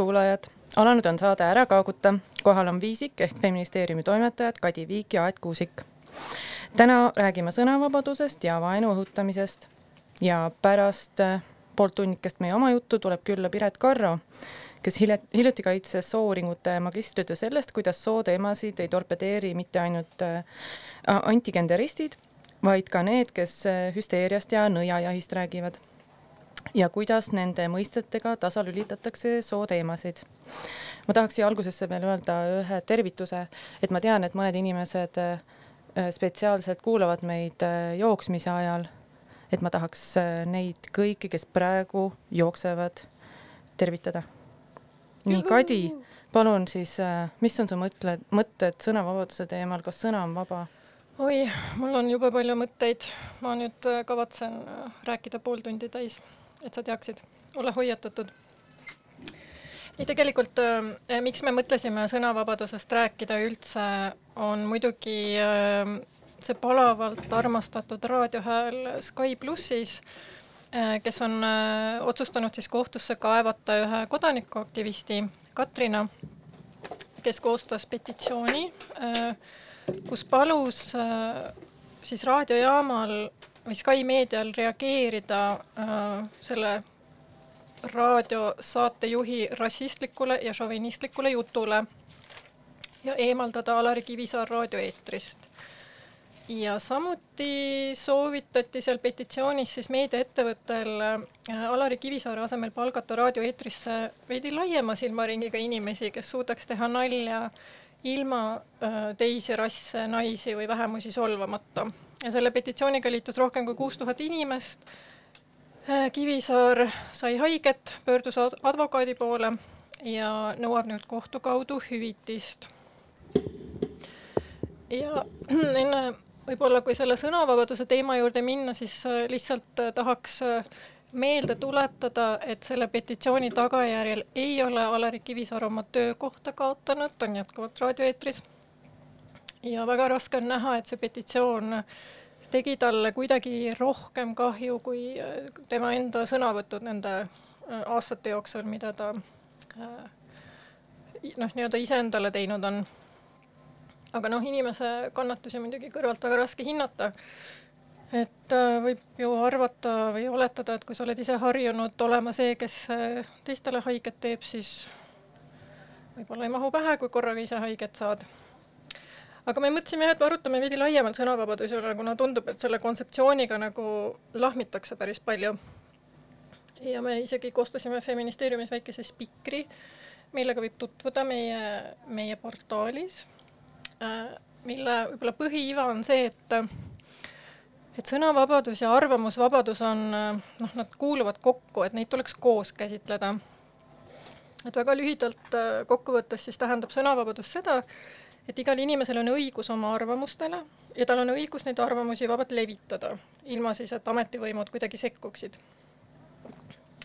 kuulajad! alanud on saade Ära kaaguta. kohal on Viisik ehk Feministeeriumi toimetajad Kadi Viik ja Aet Kuusik. täna räägime sõnavabadusest ja vaenu õhutamisest ja pärast äh, poolttunnikest meie oma juttu tuleb külla Piret Karro, kes hiljuti, hiljuti kaitses soouuringute magistritöö sellest, kuidas sooteemasid ei torpedeeri mitte ainult äh, antigenderistid, vaid ka need, kes äh, hüsteeriast ja nõiajahist räägivad ja kuidas nende mõistetega tasalülitatakse sooteemasid. ma tahaks siia algusesse veel öelda ühe tervituse, et ma tean, et mõned inimesed äh, spetsiaalselt kuulavad meid äh, jooksmise ajal. et ma tahaks äh, neid kõiki, kes praegu jooksevad, tervitada. nii, Kadi, palun siis, mis on su mõtted, mõtted sõnavabaduse teemal, kas sõna on vaba? oi, mul on jube palju mõtteid, ma nüüd kavatsen rääkida pool tundi täis et sa teaksid, ole hoiatatud. ei, tegelikult äh, miks me mõtlesime sõnavabadusest rääkida üldse, on muidugi äh, see palavalt armastatud raadiohääl Sky plussis äh,, kes on otsustanud siis kohtusse kaevata ühe kodanikuaktivisti, Katrina, kes koostas petitsiooni kus palus siis raadiojaamal või Sky meedial reageerida äh, selle raadiosaatejuhi rassistlikule ja šovinistlikule jutule ja eemaldada Alari Kivisaar raadioeetrist. ja samuti soovitati seal petitsioonis siis meediaettevõttel äh, Alari Kivisaare asemel palgata raadioeetrisse veidi laiema silmaringiga inimesi, kes suudaks teha nalja ilma äh, teisi rasse, naisi või vähemusi solvamata ja selle petitsiooniga liitus rohkem kui kuus tuhat inimest. Äh, Kivisaar sai haiget, pöördus advokaadi poole ja nõuab nüüd kohtu kaudu hüvitist. ja enne võib-olla, kui selle sõnavabaduse teema juurde minna, siis äh, lihtsalt äh, tahaks meelde tuletada, et selle petitsiooni tagajärjel ei ole Alari Kivisaar oma töökohta kaotanud, ta on jätkuvalt raadioeetris ja väga raske on näha, et see petitsioon tegi talle kuidagi rohkem kahju kui äh, tema enda sõnavõtud nende äh, aastate jooksul, mida ta äh, noh, nii-öelda iseendale teinud on. aga noh, inimese kannatusi muidugi kõrvalt väga raske hinnata. et võib ju arvata või oletada, et kui sa oled ise harjunud olema see, kes teistele haiget teeb, siis võib-olla ei mahu pähe, kui korraga ise haiget saad aga me mõtlesime jah, et me arutame veidi laiemalt sõnavabaduse üle, kuna tundub, et selle kontseptsiooniga nagu lahmitakse päris palju. ja me isegi koostasime Feministeeriumis väikese spikri, millega võib tutvuda meie, meie portaalis, äh, mille võib-olla põhiiva on see, et et sõnavabadus ja arvamusvabadus on noh, nad kuuluvad kokku, et neid tuleks koos käsitleda. et väga lühidalt äh, kokkuvõttes siis tähendab sõnavabadus seda, et igal inimesel on õigus oma arvamustele ja tal on õigus neid arvamusi vabalt levitada, ilma siis, et ametivõimud kuidagi sekkuksid.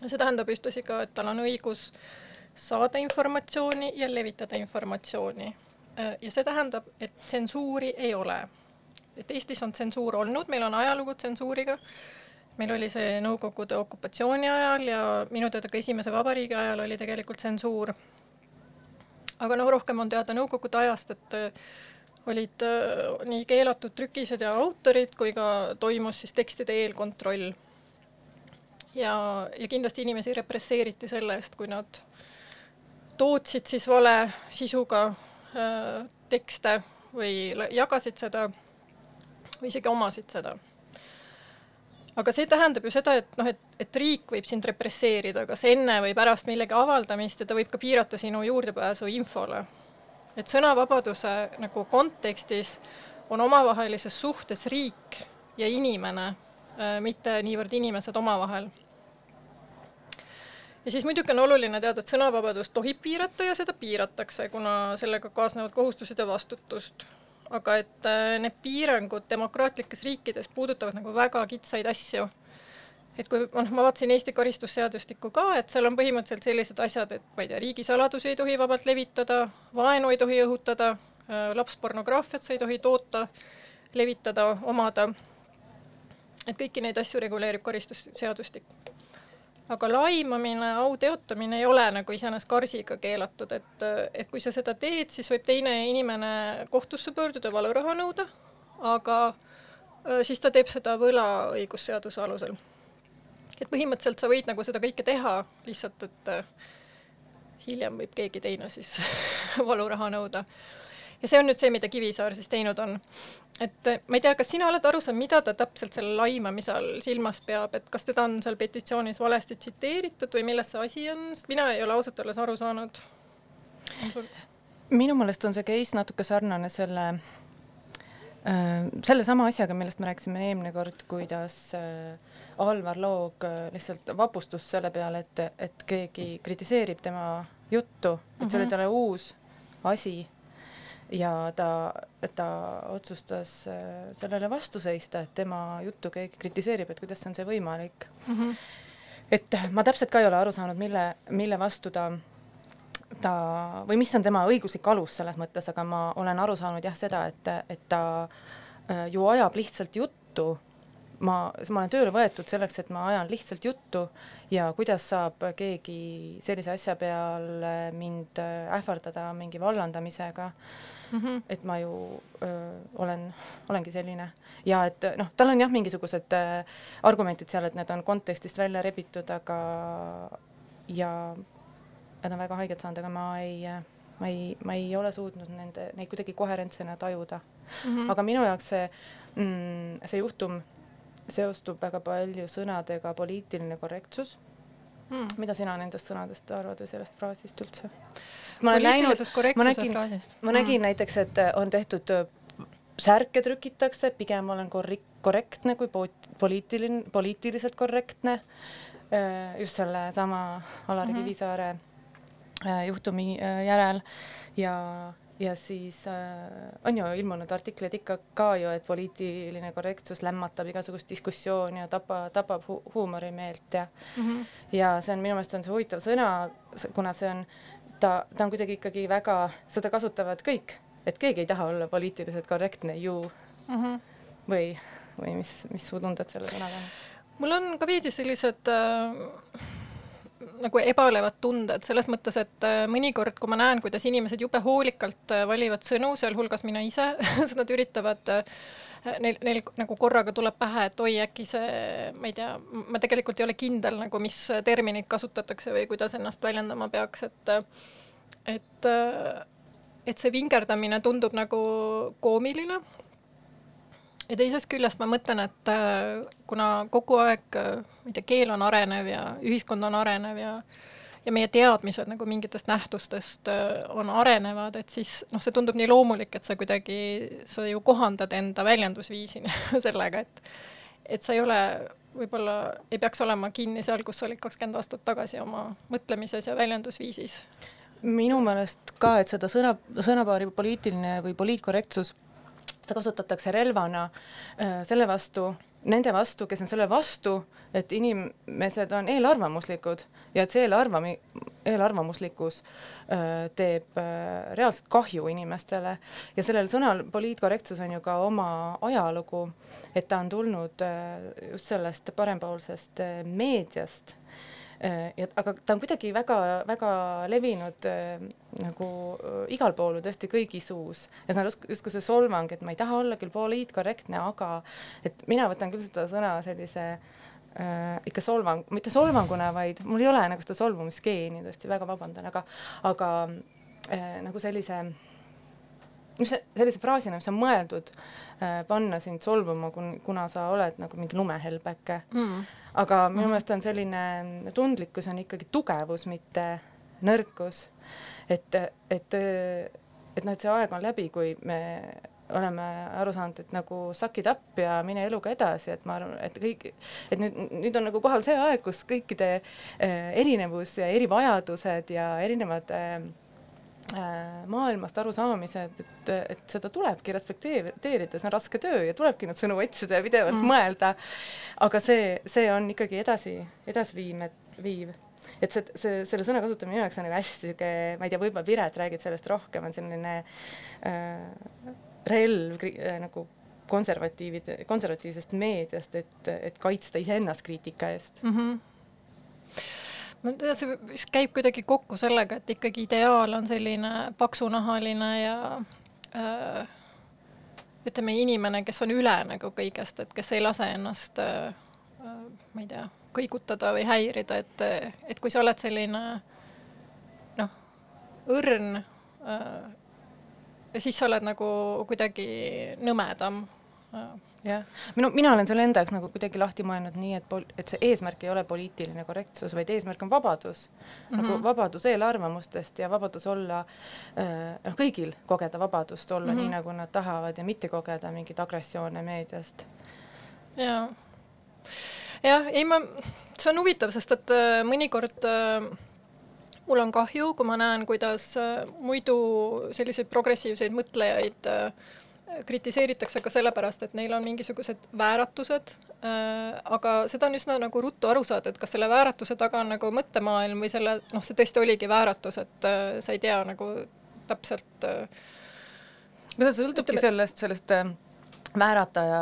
see tähendab ühtlasi ka, et tal on õigus saada informatsiooni ja levitada informatsiooni. ja see tähendab, et tsensuuri ei ole. et Eestis on tsensuur olnud, meil on ajalugu tsensuuriga, meil oli see Nõukogude okupatsiooni ajal ja minu teada ka Esimese Vabariigi ajal oli tegelikult tsensuur aga noh, rohkem on teada Nõukogude ajast, et äh, olid äh, nii keelatud trükised ja autorid kui ka toimus siis tekstide eelkontroll. ja, ja kindlasti inimesi represseeriti selle eest, kui nad tootsid siis vale sisuga äh, tekste või jagasid seda või isegi omasid seda aga see tähendab ju seda, et noh, et, et riik võib sind represseerida kas enne või pärast millegi avaldamist ja ta võib ka piirata sinu juurdepääsu infole. et sõnavabaduse nagu kontekstis on omavahelises suhtes riik ja inimene, äh, mitte niivõrd inimesed omavahel. ja siis muidugi on oluline teada, et sõnavabadust tohib piirata ja seda piiratakse, kuna sellega kaasnevad kohustused ja vastutust aga et äh, need piirangud demokraatlikes riikides puudutavad nagu väga kitsaid asju. et kui noh, ma vaatasin Eesti karistusseadustikku ka, et seal on põhimõtteliselt sellised asjad, et ma ei tea, riigisaladusi ei tohi vabalt levitada, vaenu ei tohi õhutada, äh, lapspornograafiat sa ei tohi toota, levitada, omada. et kõiki neid asju reguleerib karistusseadustik. Aga laimamine, au teotamine ei ole nagu iseenesest karsiga keelatud, et, et kui sa seda teed, siis võib teine inimene kohtusse pöörduda, valuraha nõuda, aga äh, siis ta teeb seda võlaõigusseaduse alusel. et põhimõtteliselt sa võid nagu seda kõike teha, lihtsalt et äh, hiljem võib keegi teine siis valuraha nõuda ja see on nüüd see, mida Kivisaar siis teinud on. et eh, ma ei tea, kas sina oled aru saanud, mida ta täpselt selle laimamise all silmas peab, et kas teda on seal petitsioonis valesti tsiteeritud või milles see asi on, sest mina ei ole ausalt öeldes aru saanud. minu meelest on see case natuke sarnane selle äh, sellesama asjaga, millest me rääkisime eelmine kord, kuidas äh, Alvar Loog äh, lihtsalt vapustus selle peale, et, et keegi kritiseerib tema juttu, et see oli mhm. talle uus asi ja ta, ta otsustas äh, sellele vastu seista, et tema juttu keegi kritiseerib, et kuidas on see võimalik mm. -hmm. et ma täpselt ka ei ole aru saanud, mille, mille vastu ta, ta või mis on tema õiguslik alus selles mõttes, aga ma olen aru saanud jah, seda, et, et ta äh, ju ajab lihtsalt juttu ma, ma olen tööle võetud selleks, et ma ajan lihtsalt juttu ja kuidas saab keegi sellise asja peal mind äh, ähvardada mingi vallandamisega mm. -hmm. et ma ju öö, olen, olengi selline ja et noh, tal on jah, mingisugused äh, argumendid seal, et need on kontekstist välja rebitud, aga ja nad on väga haiget saanud, aga ma ei, ma ei, ma ei ole suutnud nende, neid kuidagi koherentsena tajuda mm. -hmm. aga minu jaoks see mm,, see juhtum seostub väga palju sõnadega poliitiline korrektsus hmm.. mida sina nendest sõnadest arvad või sellest fraasist üldse? ma olen näinud, ma nägin, ma nägin mm. näiteks, et äh, on tehtud äh, särke trükitakse, pigem olen korri-, korrektne kui poliitiline, poliitiliselt korrektne. Äh, just sellesama Alari mm -hmm. Kivisaare juhtumi järel ja, ja siis äh, on ju ilmunud artikleid ikka ka ju, et poliitiline korrektsus lämmatab igasugust diskussiooni ja tapa, tapab hu huumorimeelt ja mm -hmm. ja see on minu meelest on see huvitav sõna, kuna see on ta, ta on kuidagi ikkagi väga, seda kasutavad kõik, et keegi ei taha olla poliitiliselt korrektne ju mm. -hmm. või, või mis, mis su tunded selle sõnaga on? mul on ka veidi sellised äh, nagu ebalevad tunded selles mõttes, et äh, mõnikord, kui ma näen, kuidas inimesed jube hoolikalt äh, valivad sõnu, sealhulgas mina ise siis nad üritavad äh, neil, neil nagu korraga tuleb pähe, et oi, äkki see, ma ei tea, ma tegelikult ei ole kindel nagu, mis terminit kasutatakse või kuidas ennast väljendama peaks, et et, et see vingerdamine tundub nagu koomiline. Ja teisest küljest ma mõtlen, et kuna kogu aeg, ma ei tea, keel on arenev ja ühiskond on arenev ja ja meie teadmised nagu mingitest nähtustest äh, on arenevad, et siis noh, see tundub nii loomulik, et sa kuidagi, sa ju kohandad enda väljendusviisi sellega, et et sa ei ole, võib-olla ei peaks olema kinni seal, kus sa olid kakskümmend aastat tagasi oma mõtlemises ja väljendusviisis. minu meelest ka, et seda sõna, sõnapaari poliitiline või poliitkorrektsus, seda kasutatakse relvana äh, selle vastu, nende vastu, kes on selle vastu, et inimesed on eelarvamuslikud ja et see eelarvami-, eelarvamuslikkus öö, teeb öö, reaalselt kahju inimestele. Ja sellel sõnal poliitkorrektsus on ju ka oma ajalugu, et ta on tulnud just sellest parempoolsest meediast ja aga ta on kuidagi väga-väga levinud äh, nagu äh, igal pool tõesti kõigi suus ja see on justkui see solvang, et ma ei taha olla küll poliitkorrektne, aga et mina võtan küll seda sõna sellise äh, ikka solvang, mitte solvanguna, vaid mul ei ole nagu seda solvumisgeeni, tõesti väga vabandan, aga, aga äh, nagu sellise mis see, sellise fraasina, mis on mõeldud äh, panna sind solvuma, kun-, kuna sa oled nagu mingi lumehelbeke. Mm aga minu meelest on selline tundlikkus on ikkagi tugevus, mitte nõrkus. et, et, et noh, et see aeg on läbi, kui me oleme aru saanud, et nagu suck it up ja mine eluga edasi, et ma arvan, et kõik, et nüüd, nüüd on nagu kohal see aeg, kus kõikide eh, erinevus ja erivajadused ja erinevad eh, maailmast arusaamised, et, et seda tulebki respekteerida, see on raske töö ja tulebki neid sõnu otsida ja pidevalt mm. mõelda. aga see, see on ikkagi edasi, edasiviiv, viiv. et see, see, selle sõna kasutamine minu jaoks on nagu hästi sihuke, ma ei tea, võib-olla Piret räägib sellest rohkem, on selline äh, relv äh, nagu konservatiivide, konservatiivsest meediast, et, et kaitsta iseennast kriitika eest mm. -hmm see vist käib kuidagi kokku sellega, et ikkagi ideaal on selline paksunahaline ja äh, ütleme, inimene, kes on üle nagu kõigest, et kes ei lase ennast äh, äh ma ei tea, kõigutada või häirida, et, et kui sa oled selline noh, õrn siis sa oled nagu kuidagi nõmedam äh jah, minu, mina olen selle enda jaoks nagu kuidagi lahti mõelnud nii, et pol-, et see eesmärk ei ole poliitiline korrektsus, vaid eesmärk on vabadus mm. -hmm. nagu mhm. vabadus eelarvamustest ja vabadus olla äh,, noh, kõigil kogeda vabadust olla mm -hmm. nii, nagu nad tahavad ja mitte kogeda mingeid agressioone meediast. jaa. jah, ei ma, see on huvitav, sest et äh, mõnikord äh, mul on kahju, kui ma näen, kuidas äh, muidu selliseid progressiivseid mõtlejaid äh, kritiseeritakse ka sellepärast, et neil on mingisugused vääratused äh,, aga seda on üsna nagu ruttu aru saada, et kas selle vääratuse taga on nagu mõttemaailm või selle, noh, see tõesti oligi vääratus, et äh, sa ei tea nagu täpselt äh,. aga see sõltubki sellest, sellest äh, väärataja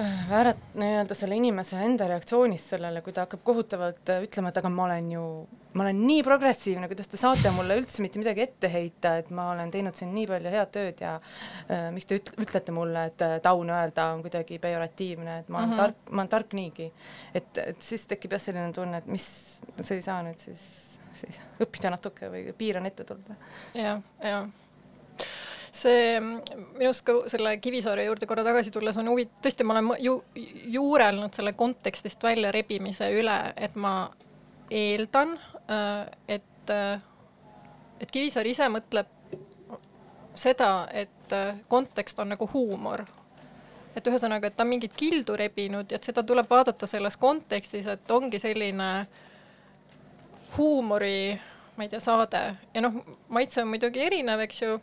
äh, väärat-, nii-öelda selle inimese enda reaktsioonist sellele, kui ta hakkab kohutavalt äh, ütlema, et aga ma olen ju ma olen nii progressiivne, kuidas te saate mulle üldse mitte midagi ette heita, et ma olen teinud siin nii palju head tööd ja äh, miks te üt-, ütlete mulle, et äh, taun öelda on kuidagi pejoratiivne, et ma olen mm -hmm. tark, ma olen tark niigi. et, et siis tekib jah selline tunne, et mis, sa ei saa nüüd siis, siis õppida natuke või piir on ette tulnud. jah, jah see minu arust ka selle Kivisaare juurde korra tagasi tulles on huvitav, tõesti, ma olen ju juurelnud selle kontekstist välja rebimise üle, et ma eeldan, et, äh, et Kivisaar ise mõtleb seda, et äh, kontekst on nagu huumor. et ühesõnaga, et ta on mingit kildu rebinud ja et seda tuleb vaadata selles kontekstis, et ongi selline huumori, ma ei tea, saade ja noh, maitse on muidugi erinev, eks ju.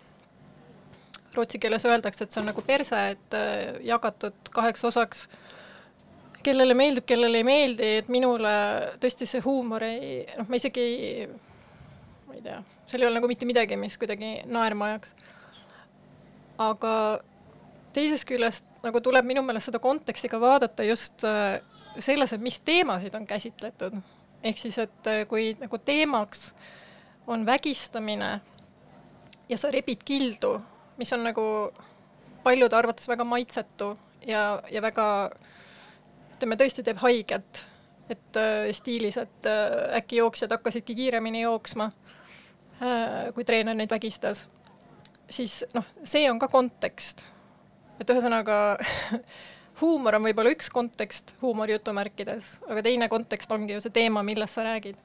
Rootsi keeles öeldakse, et see on nagu perse, et jagatud kaheks osaks kellele meeldib, kellele ei meeldi, et minule tõesti see huumor ei, noh, ma isegi ei, ma ei tea, seal ei ole nagu mitte midagi, mis kuidagi naerma ajaks. aga teisest küljest nagu tuleb minu meelest seda konteksti ka vaadata just äh, selles, et mis teemasid on käsitletud. ehk siis, et äh, kui nagu teemaks on vägistamine ja sa rebid kildu, mis on nagu paljude arvates väga maitsetu ja, ja väga äh, ütleme, tõesti teeb haiget, et äh, stiilis, et äh, äkki jooksjad hakkasidki kiiremini jooksma äh,, kui treener neid vägistas, siis noh, see on ka kontekst. et ühesõnaga huumor on võib-olla üks kontekst huumori jutumärkides, aga teine kontekst ongi ju see teema, millest sa räägid.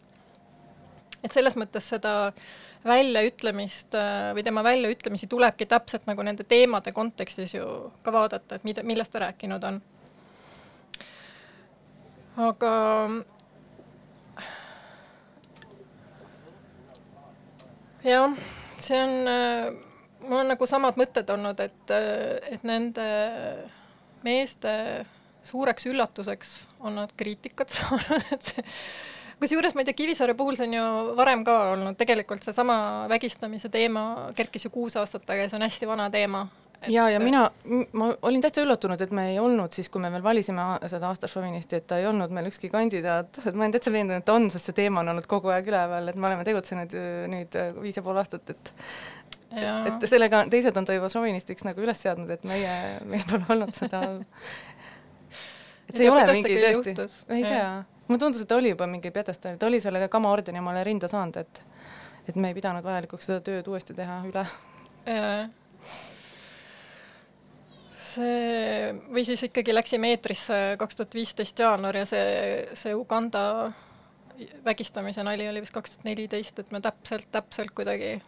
et selles mõttes seda väljaütlemist või tema väljaütlemisi tulebki täpselt nagu nende teemade kontekstis ju ka vaadata, et mida, millest ta rääkinud on aga jah, see on, mul on nagu samad mõtted olnud, et, et nende meeste suureks üllatuseks on nad kriitikat saanud, et see kusjuures ma ei tea, Kivisaare puhul see on ju varem ka olnud, tegelikult seesama vägistamise teema kerkis ju kuus aastat tagasi, see on hästi vana teema, et... ja, ja mina, ma olin täitsa üllatunud, et me ei olnud siis, kui me veel valisime seda aasta šovinisti, et ta ei olnud meil ükski kandidaat, et ma olen täitsa veendunud, et ta on, sest see teema on olnud kogu aeg üleval, et me oleme tegutsenud nüüd viis ja pool aastat, et ja. et sellega teised on ta juba šovinistiks nagu üles seadnud, et meie, meil pole olnud seda et see ei ole mingi tõesti, ma ei tea, mulle tundus, et ta oli juba mingi pjedestaal, ta oli selle Kama ordeni omale rinda saanud, et et me ei pidanud vajalikuks seda tööd uuesti teha üle see või siis ikkagi läksime eetrisse kaks tuhat viisteist jaanuar ja see, see Uganda vägistamise nali oli vist kaks tuhat neliteist, et me täpselt, täpselt kuidagi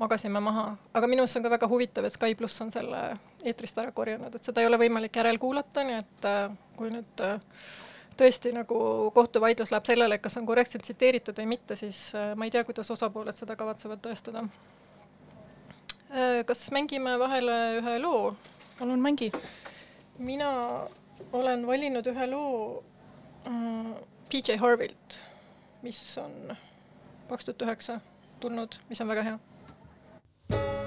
magasime maha, aga minu arust on ka väga huvitav, et Sky pluss on selle eetrist ära korjanud, et seda ei ole võimalik järelkuulata, nii et äh, kui nüüd äh, tõesti nagu kohtuvaidlus läheb sellele, kas on korrektselt tsiteeritud või mitte, siis äh, ma ei tea, kuidas osapooled seda kavatsevad tõestada. kas mängime vahele ühe loo? Palun mängi. mina olen valinud ühe loo äh, PJ Harvilt, mis on kaks tuhat üheksa tulnud, mis on väga hea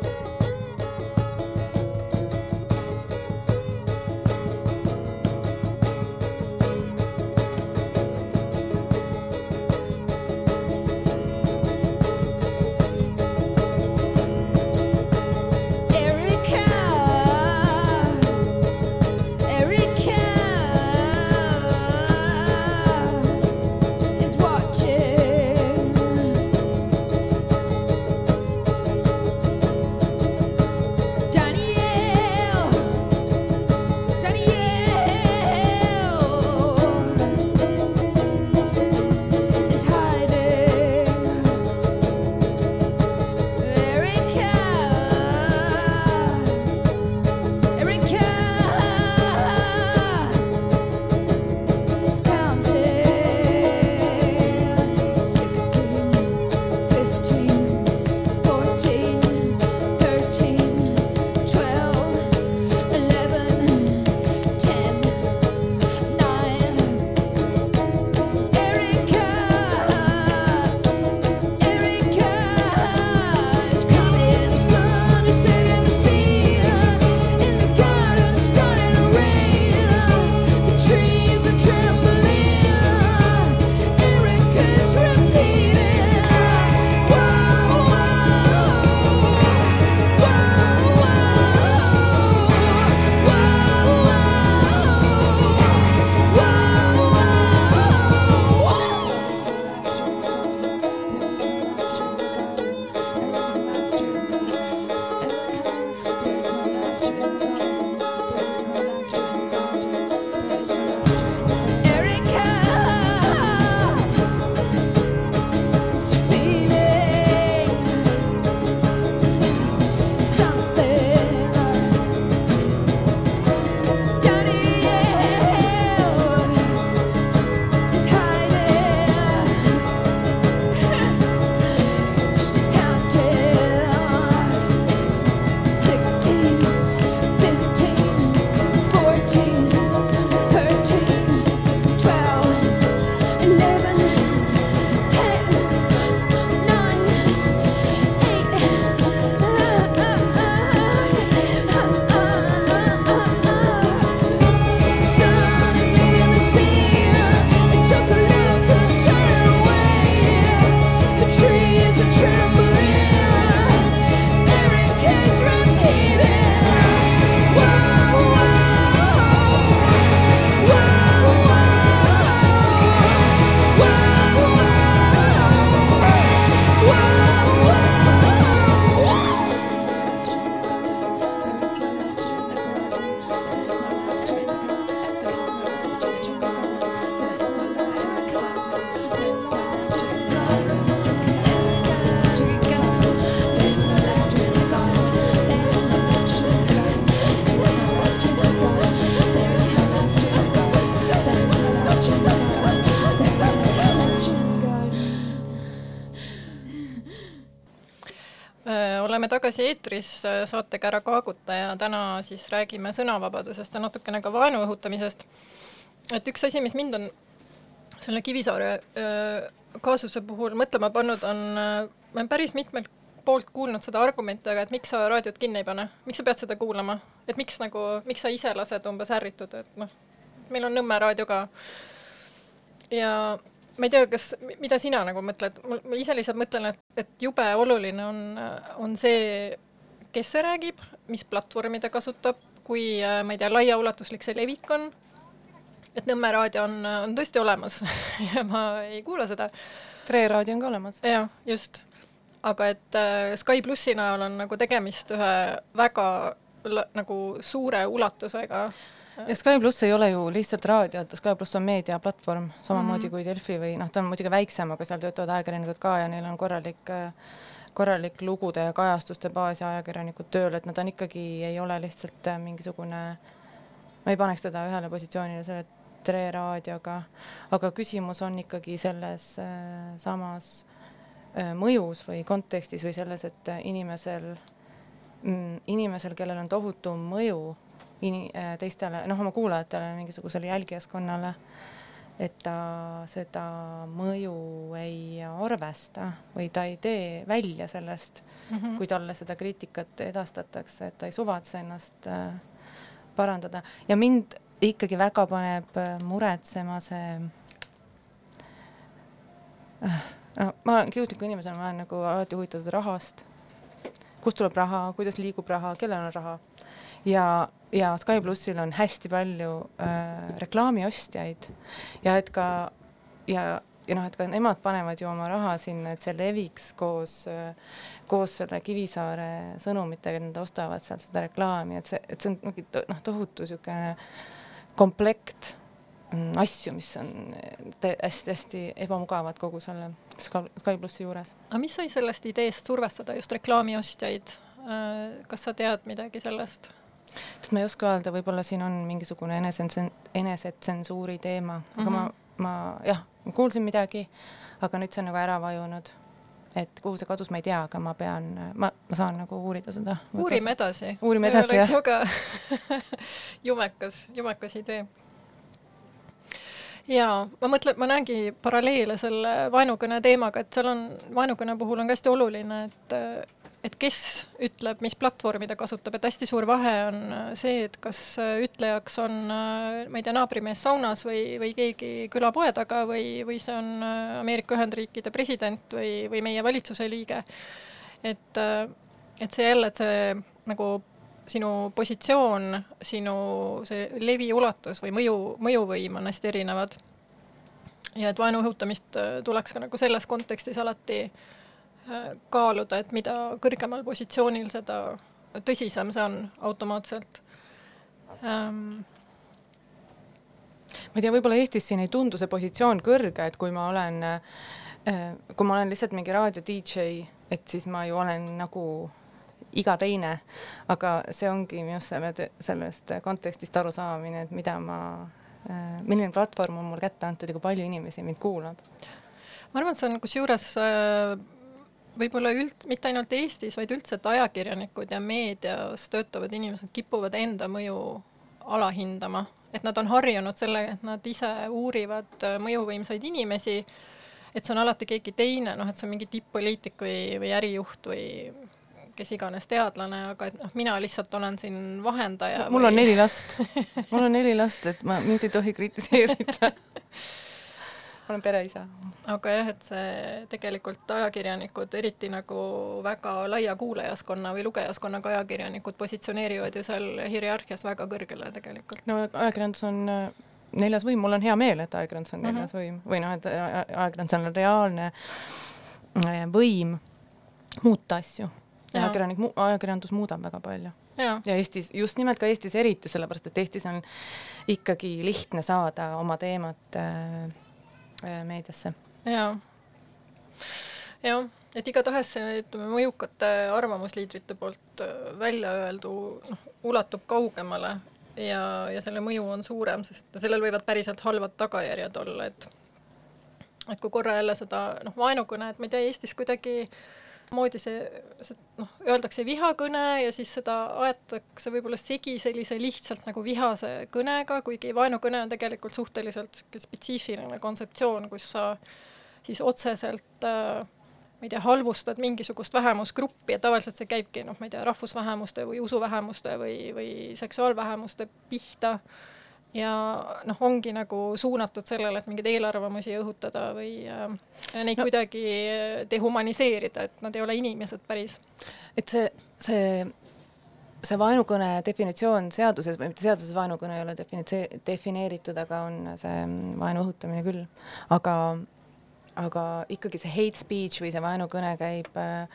eetris äh, saatega Ära kaaguta ja täna siis räägime sõnavabadusest ja natukene ka vaenu õhutamisest. et üks asi, mis mind on selle Kivisaare äh, kaasuse puhul mõtlema pannud, on, äh, ma olen päris mitmelt poolt kuulnud seda argumenti, aga et miks sa raadiot kinni ei pane, miks sa pead seda kuulama, et miks nagu, miks sa ise lased umbes ärrituda, et noh, meil on Nõmme raadio ka. ja ma ei tea, kas, mida sina nagu mõtled, ma ise lihtsalt mõtlen, et, et jube oluline on, on see, kes see räägib, mis platvormi ta kasutab, kui ma ei tea, laiaulatuslik see levik on. et Nõmme raadio on, on tõesti olemas ja ma ei kuula seda. Tre raadio on ka olemas. jah, just. aga et äh, Sky plussi näol on nagu tegemist ühe väga nagu suure ulatusega ja Sky pluss ei ole ju lihtsalt raadio, et Sky pluss on meediaplatvorm, samamoodi mm -hmm. kui Delfi või noh, ta on muidugi väiksem, aga seal töötavad ajakirjanikud ka ja neil on korralik, korralik lugude ja kajastuste baas ja ajakirjanikud tööl, et nad on ikkagi, ei ole lihtsalt mingisugune, ma ei paneks teda ühele positsioonile selle Tre raadioga, aga küsimus on ikkagi selles äh, samas äh, mõjus või kontekstis või selles, et inimesel mm,, inimesel, kellel on tohutu mõju äh, teistele, noh, oma kuulajatele, mingisugusele jälgijaskonnale, et ta seda mõju ei arvesta või ta ei tee välja sellest mm, -hmm. kui talle seda kriitikat edastatakse, et ta ei suvatse ennast äh, parandada ja mind ikkagi väga paneb äh, muretsema see äh, no ma olen kiusliku inimesena, ma olen nagu alati huvitatud rahast. kust tuleb raha, kuidas liigub raha, kellel on raha ja ja Sky plussil on hästi palju äh, reklaamiostjaid ja et ka ja, ja noh, et ka nemad panevad ju oma raha sinna, et see leviks koos äh,, koos selle Kivisaare sõnumitega, et nad ostavad sealt seda reklaami, et see, et see on mingi noh, tohutu niisugune komplekt mm, asju, mis on hästi-hästi ebamugavad kogu selle Sky plussi juures. aga mis sai sellest ideest survestada just reklaamiostjaid? Äh, kas sa tead midagi sellest? Ma ei oska öelda, võib-olla siin on mingisugune enesetsen-, enesetsensuuri teema, aga mm -hmm. ma, ma jah, kuulsin midagi, aga nüüd see on nagu ära vajunud. et kuhu see kadus, ma ei tea, aga ma pean, ma, ma saan nagu uurida seda. uurime edasi. uurime edasi, jah. väga jumekas, jumekas idee jaa, ma mõtlen, ma näengi paralleele selle vaenukõne teemaga, et seal on, vaenukõne puhul on ka hästi oluline, et et kes ütleb, mis platvormi ta kasutab, et hästi suur vahe on äh, see, et kas äh, ütlejaks on, äh, ma ei tea, naabrimees saunas või, või keegi külapoe taga või, või see on Ameerika Ühendriikide president või, või meie valitsuse liige. et, et see jälle, et see nagu sinu positsioon, sinu see levi ulatus või mõju, mõjuvõim on hästi erinevad. ja et vaenu õhutamist tuleks ka nagu selles kontekstis alati äh, kaaluda, et mida kõrgemal positsioonil, seda tõsisem see on automaatselt. Ähm.. ma ei tea, võib-olla Eestis siin ei tundu see positsioon kõrge, et kui ma olen äh,, kui ma olen lihtsalt mingi raadio DJ, et siis ma ju olen nagu iga teine, aga see ongi minu arust selle, sellest kontekstist arusaamine, et mida ma äh,, milline platvorm on mulle kätte antud ja kui palju inimesi mind kuulab. ma arvan, et see on kusjuures äh, võib-olla üld, mitte ainult Eestis, vaid üldse, et ajakirjanikud ja meedias töötavad inimesed kipuvad enda mõju alahindama, et nad on harjunud sellega, et nad ise uurivad äh, mõjuvõimsaid inimesi, et see on alati keegi teine, noh, et see on mingi tipp-poliitik või, või ärijuht või kes iganes teadlane, aga et noh, mina lihtsalt olen siin vahendaja. mul või... on neli last, mul on neli last, et ma, mind ei tohi kritiseerida ma olen pereisa. aga jah, et see tegelikult ajakirjanikud, eriti nagu väga laia kuulajaskonna või lugejaskonnaga ajakirjanikud positsioneerivad ju seal hierarhias väga kõrgele tegelikult. no ajakirjandus on äh, neljas võim, mul on hea meel, et ajakirjandus on mhm. neljas mm -hmm. võim või noh, et ajakirjandus on reaalne äh, võim muuta asju. ajakirjanik, ajakirjandus muudab väga palju ja. ja Eestis, just nimelt ka Eestis eriti, sellepärast et Eestis on ikkagi lihtne saada oma teemat äh, Äh, meediasse. jaa, jah, et igatahes see, ütleme, mõjukate arvamusliidrite poolt äh, välja öeldu noh, ulatub kaugemale ja, ja selle mõju on suurem, sest sellel võivad päriselt halvad tagajärjed olla, et et kui korra jälle seda noh, vaenukõne, et ma ei tea, Eestis kuidagi moodi see, see noh, öeldakse vihakõne ja siis seda aetakse võib-olla segi sellise lihtsalt nagu vihase kõnega, kuigi vaenukõne on tegelikult suhteliselt spetsiifiline kontseptsioon, kus sa siis otseselt äh, ma ei tea, halvustad mingisugust vähemusgruppi ja tavaliselt see käibki noh, ma ei tea, rahvusvähemuste või usuvähemuste või, või seksuaalvähemuste pihta ja noh, ongi nagu suunatud sellele, et mingeid eelarvamusi õhutada või äh, neid no. kuidagi dehumaniseerida, et nad ei ole inimesed päris. et see, see, see vaenukõne definitsioon seaduses või mitte seaduses vaenukõne ei ole definitse-, defineeritud, aga on see vaenu õhutamine küll, aga aga ikkagi see hate speech või see vaenukõne käib äh,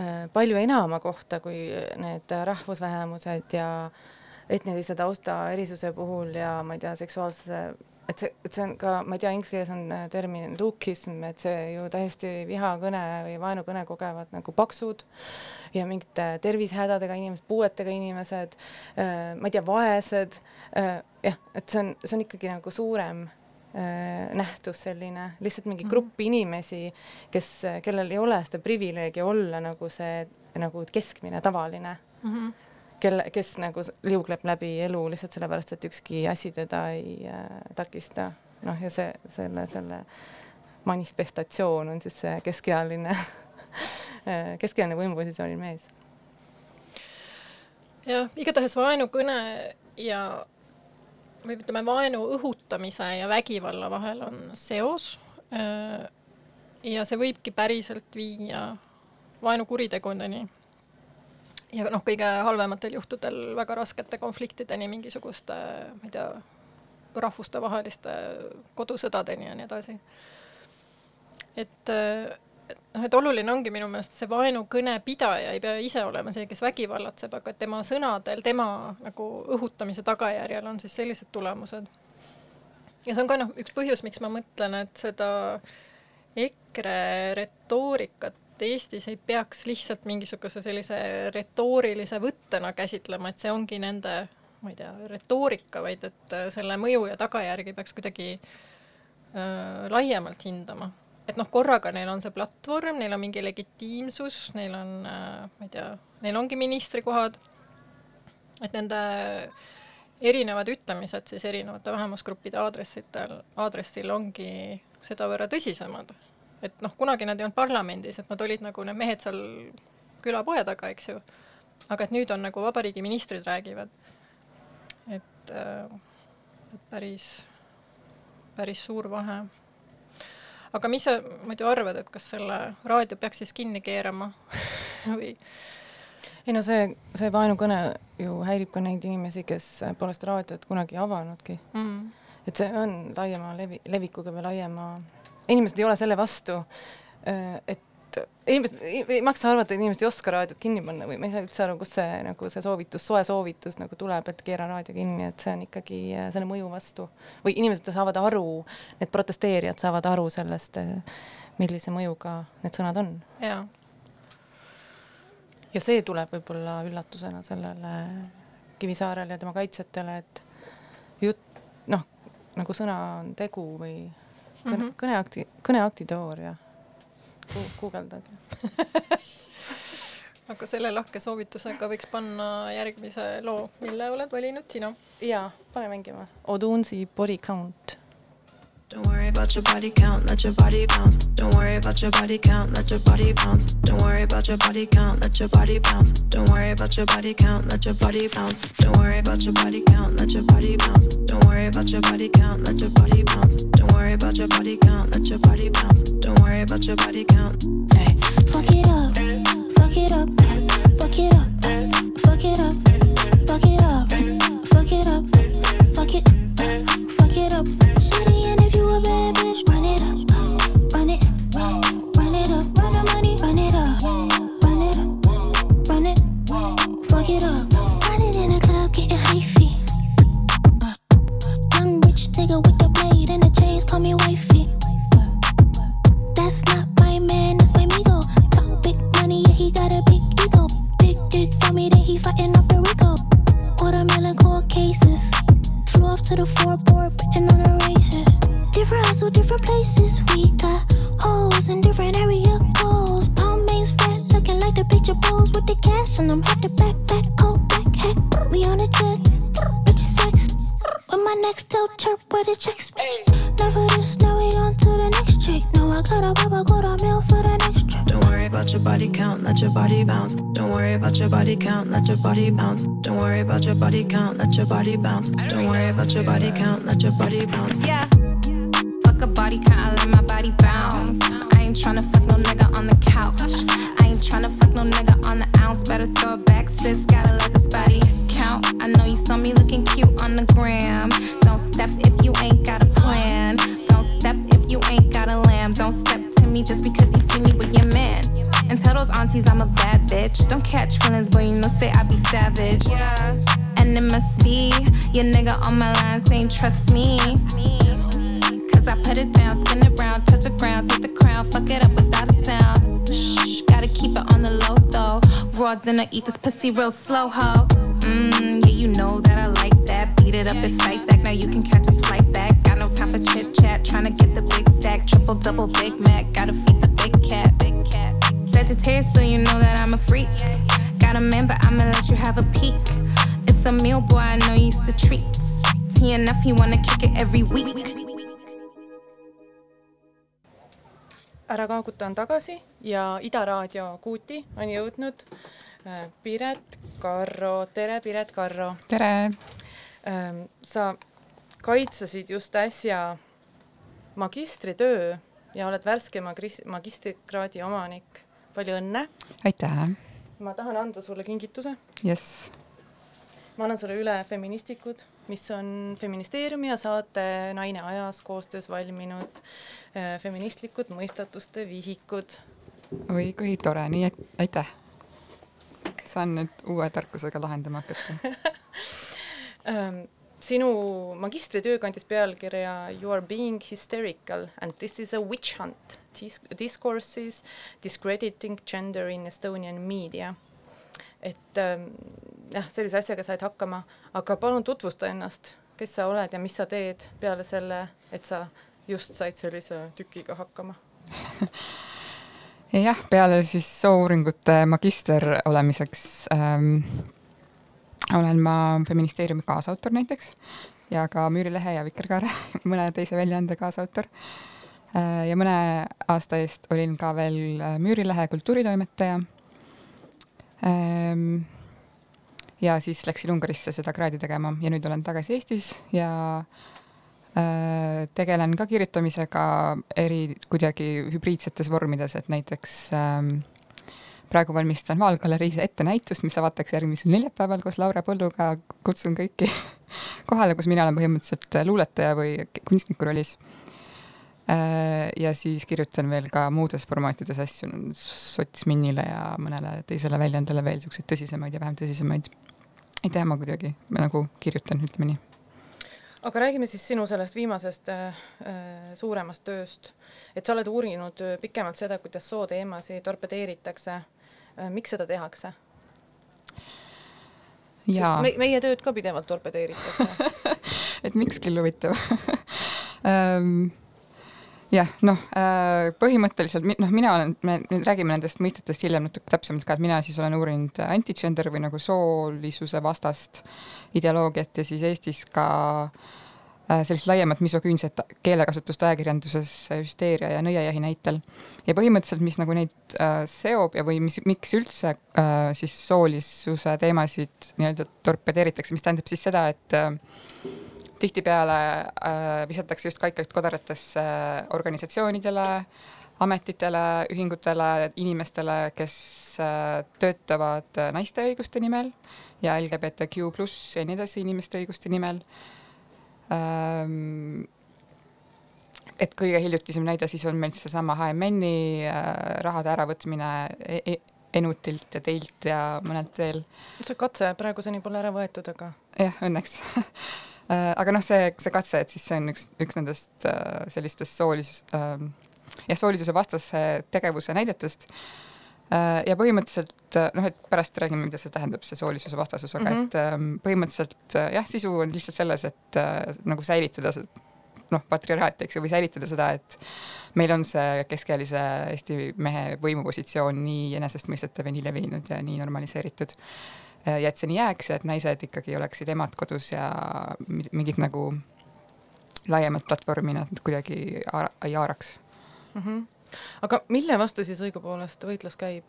äh palju enama kohta kui need rahvusvähemused ja äh, etnilise tausta erisuse puhul ja ma ei tea, seksuaalse, et see, et see on ka, ma ei tea, inglise keeles on äh, termin lukism, et see ju täiesti vihakõne või vaenukõne kogevad nagu paksud ja mingite tervisehädadega inimesed, puuetega inimesed, äh, ma ei tea, vaesed, äh, jah, et see on, see on ikkagi nagu suurem nähtus selline, lihtsalt mingi mhm. grupp inimesi, kes, kellel ei ole seda privileegi olla nagu see nagu keskmine, tavaline mm. -hmm kelle, kes nagu liugleb läbi elu lihtsalt sellepärast, et ükski asi teda ei äh, takista. noh, ja see, selle, selle manifestatsioon on siis see keskealine keskealine võimupositsioonil mees. jah, igatahes vaenukõne ja või ütleme, vaenu õhutamise ja vägivalla vahel on seos. Äh, ja see võibki päriselt viia vaenukuritegudeni ja noh, kõige halvematel juhtudel väga raskete konfliktideni, mingisuguste, ma ei tea, rahvustevaheliste kodusõdadeni ja nii edasi. et, noh, et oluline ongi minu meelest see vaenukõne pidaja ei pea ise olema see, kes vägivallatseb, aga tema sõnadel, tema nagu õhutamise tagajärjel on siis sellised tulemused. ja see on ka noh, üks põhjus, miks ma mõtlen, et seda EKRE retoorikat et Eestis ei peaks lihtsalt mingisuguse sellise retoorilise võttena käsitlema, et see ongi nende, ma ei tea, retoorika, vaid et äh, selle mõju ja tagajärgi peaks kuidagi äh, laiemalt hindama. et noh, korraga neil on see platvorm, neil on mingi legitiimsus, neil on äh,, ma ei tea, neil ongi ministrikohad, et nende erinevad ütlemised siis erinevate vähemusgruppide aadressitel, aadressil ongi sedavõrra tõsisemad et noh, kunagi nad ei olnud parlamendis, et nad olid nagu need mehed seal külapoe taga, eks ju. aga et nüüd on nagu vabariigi ministrid räägivad. et äh, päris, päris suur vahe. aga mis sa muidu arvad, et kas selle raadio peaks siis kinni keerama või? ei no see, see vaenukõne ju häirib ka neid inimesi, kes pole seda raadiot kunagi avanudki mm.. et see on laiema levi, levikuga või laiema inimesed ei ole selle vastu, äh, et inimesed, ei maksa arvata, et inimesed ei oska raadiot kinni panna või ma ei saa üldse aru, kust see nagu see soovitus, soe soovitus nagu tuleb, et keera raadio kinni, et see on ikkagi äh, selle mõju vastu või inimesed saavad aru, need protesteerijad saavad aru sellest, äh, millise mõjuga need sõnad on. jaa. ja see tuleb võib-olla üllatusena sellele Kivisaarele ja tema kaitsjatele, et jutt, noh, nagu sõna on tegu või kõne mm -hmm., kõneakti, kõneakti teooria Gu. guugeldage aga selle lahke soovitusega võiks panna järgmise loo, mille oled valinud sina. jaa, pane mängima. Odunsi Body Count Don't worry about your body count, let your body bounce. Don't worry about your body count, let your body bounce. Don't worry about your body count, let your body bounce. Don't worry about your body count, let your body bounce. Don't worry about your body count, let your body bounce. Don't worry about your body count, let your body bounce. Don't worry about your body count, let your body bounce. Don't worry about your body count. Hey, fuck it up, fuck it up, fuck it up, fuck it up, fuck it up, fuck it up, fuck it, fuck it up. different places. We got holes in your body bounce. Don't worry about your body count, let your body bounce. Raw dinner, eat this pussy real slow, ho. Mmm, yeah, you know that I like that. Beat it up and fight back, now you can catch us flight back. Got no time for chit chat, tryna get the big stack. Triple, double, Big Mac, gotta feed the big cat. Big cat. Sagittarius, so you know that I'm a freak. Got a man, but I'ma let you have a peek. It's a meal, boy, I know you used to treats. T enough, he wanna kick it every week. Ära kaaguta on tagasi ja Ida Raadio Kuuti on jõudnud äh, Piret Karro, tere Piret Karro. tere! sa kaitsesid just äsja magistritöö ja oled värske magistrikraadi omanik. palju õnne! aitäh! ma tahan anda sulle kingituse. jess. ma annan sulle üle Feministikud, mis on Feministeeriumi ja saate Naine ajas koostöös valminud äh, feministlikud mõistatuste vihikud. oi kui tore, nii et aitäh! saan nüüd uue tarkusega lahendama hakata ähm, sinu magistritöö kandis pealkirja You are being hysterical and this is a witch hunt Dis. Discourses discrediting gender in Estonian media. Et ähm, jah, sellise asjaga said hakkama, aga palun tutvusta ennast, kes sa oled ja mis sa teed peale selle, et sa just said sellise tükiga hakkama jah, peale siis soouuringute magister olemiseks ähm, olen ma Feministeeriumi kaasautor näiteks ja ka Müürilehe ja Vikerkaare mõne teise väljaande kaasautor. Äh, ja mõne aasta eest olin ka veel Müürilehe kultuuritoimetaja. Ähm, ja siis läksin Ungarisse seda kraadi tegema ja nüüd olen tagasi Eestis ja äh, tegelen ka kirjutamisega eri kuidagi hübriidsetes vormides, et näiteks ähm, praegu valmistan Vaalgaleriis ette näitust, mis avatakse järgmisel neljapäeval koos Laure Põlluga. kutsun kõiki kohale, kus mina olen põhimõtteliselt luuletaja või kunstniku rollis. Äh, ja siis kirjutan veel ka muudes formaatides asju, Sotsminnile ja mõnele teisele väljaandele veel siukseid tõsisemaid ja vähem tõsisemaid. ei tea, ma kuidagi ma nagu kirjutan, ütleme nii aga räägime siis sinu sellest viimasest äh, äh suuremast tööst, et sa oled uurinud pikemalt seda, kuidas sooteemasid torpedeeritakse Äh, miks seda tehakse? jaa. Me, meie tööd ka pidevalt torpedeeritakse et miks küll huvitav um, jah, noh, äh, põhimõtteliselt noh, mina olen, me nüüd räägime nendest mõistetest hiljem natuke täpsemalt ka, et mina siis olen uurinud anti-gender või nagu soolisuse vastast ideoloogiat ja siis Eestis ka äh, sellist laiemat misoküünset keelekasutust ajakirjanduses hüsteeria ja nõiajahi näitel. ja põhimõtteliselt, mis nagu neid äh, seob ja, või mis, miks üldse siis soolisuse teemasid nii-öelda torpedeeritakse, mis tähendab siis seda, et tihtipeale äh, visatakse just kaikaid kodaratesse organisatsioonidele, ametitele, ühingutele, inimestele, kes äh, töötavad naiste õiguste nimel ja LGBTQ pluss ja nii edasi inimeste õiguste nimel Ehm, et kõige hiljutisem näide siis on meil seesama HMN-i äh, rahade äravõtmine e e Enutilt ja teilt ja mõnelt veel. see katse praeguseni pole ära võetud, aga. jah, õnneks äh, aga noh, see, see katse, et siis see on üks, üks nendest äh, sellistest soolis- äh,, jah, soolisuse vastase tegevuse näidetest Äh, ja põhimõtteliselt äh, noh, et pärast räägime, mida see tähendab, see soolisuse vastasus, aga mm -hmm. et ähm, põhimõtteliselt äh, jah, sisu on lihtsalt selles, et nagu säilitada noh, patriarhaati, eks ju, või säilitada seda, et meil on see keskealise Eesti mehe võimupositsioon nii enesestmõistetav ja nii levinud ja nii normaliseeritud. Ja et see nii jääks ja et naised ikkagi oleksid emad kodus ja mingit nagu laiemat platvormi nad kuidagi ei haaraks mm. -hmm aga mille vastu siis õigupoolest võitlus käib?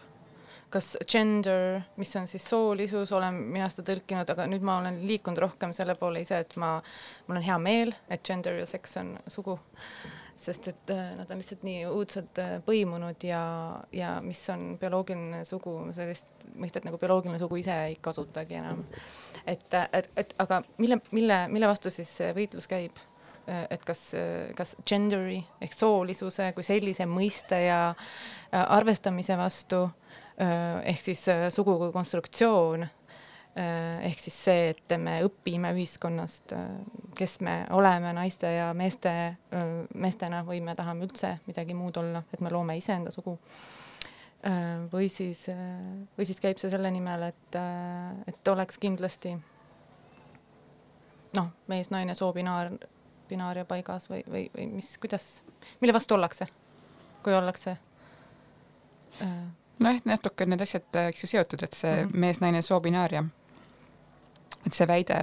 kas gender, mis on siis soolisus, olen mina seda tõlkinud, aga nüüd ma olen liikunud rohkem selle poole ise, et ma, mul on hea meel, et gender ja seks on sugu. Sest et äh, nad on lihtsalt nii õudselt äh, põimunud ja, ja mis on bioloogiline sugu, sellist mõistet nagu bioloogiline sugu ise ei kasutagi enam. et, et, et aga mille, mille, mille vastu siis võitlus käib? et kas, kas gender'i ehk soolisuse kui sellise mõiste ja äh, arvestamise vastu ehk siis sugu kui konstruktsioon, ehk siis see, et me õpime ühiskonnast, kes me oleme naiste ja meeste, meestena või me tahame üldse midagi muud olla, et me loome iseenda sugu. või siis, või siis käib see selle nimel, et, et oleks kindlasti noh, mees-naine soobinaar, binaaria paigas või, või, või mis, kuidas, mille vastu ollakse, kui ollakse äh, nojah, natuke need asjad, eks ju, seotud, et see mm -hmm. mees-naine soobinaaria, et see väide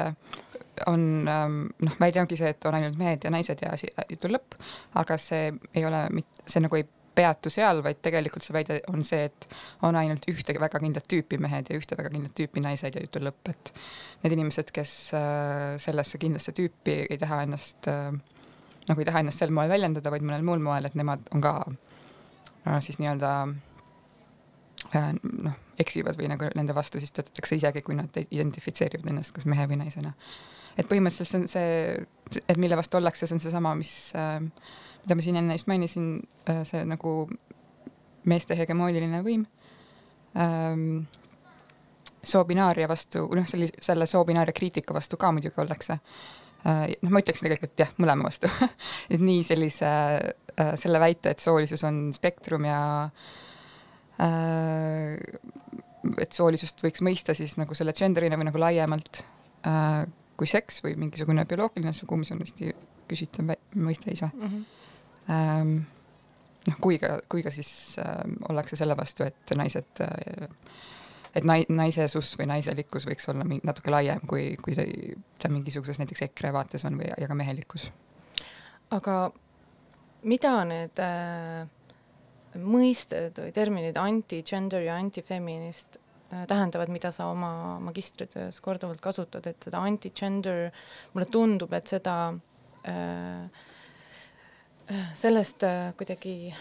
on ähm, noh, väide ongi see, et on ainult mehed ja naised ja jutu lõpp, aga see ei ole see nagu ei peatu seal, vaid tegelikult see väide on see, et on ainult ühte väga kindlat tüüpi mehed ja ühte väga kindlat tüüpi naised ja jutu lõpp, et need inimesed, kes äh, sellesse kindlasse tüüpi ei taha ennast äh, nagu ei taha ennast sel moel väljendada, vaid mõnel muul moel, et nemad on ka äh, siis nii-öelda noh, eksivad või nagu nende vastu siis töötatakse isegi, kui nad identifitseerivad ennast kas mehe või naisena. et põhimõtteliselt see on see, et mille vastu ollakse, see on seesama, mis äh,, mida ma siin enne just mainisin äh,, see nagu meeste hegemooniline võim ähm,. soobinaaria vastu, noh, sellise, selle soobinaaria kriitika vastu ka muidugi ollakse äh,. noh, ma ütleks tegelikult jah, mõlema vastu et nii sellise äh,, selle väite, et soolisus on spektrum ja äh, Äh, et soolisust võiks mõista siis nagu selle gender'ina või nagu laiemalt äh, kui seks või mingisugune bioloogiline sugu, mis on hästi küsitav mõiste ise mm. -hmm. noh, kui ka, kui ka siis äh, ollakse selle vastu, et naised äh, et nai-, naisesus või naiselikkus võiks olla mingi natuke laiem, kui, kui ta, ta mingisuguses näiteks EKRE vaates on või, ja ka mehelikkus. aga mida need äh mõisted või terminid anti-gender ja anti-feminist äh, tähendavad, mida sa oma magistritöös korduvalt kasutad, et seda anti-gender, mulle tundub, et seda äh, äh sellest äh, kuidagi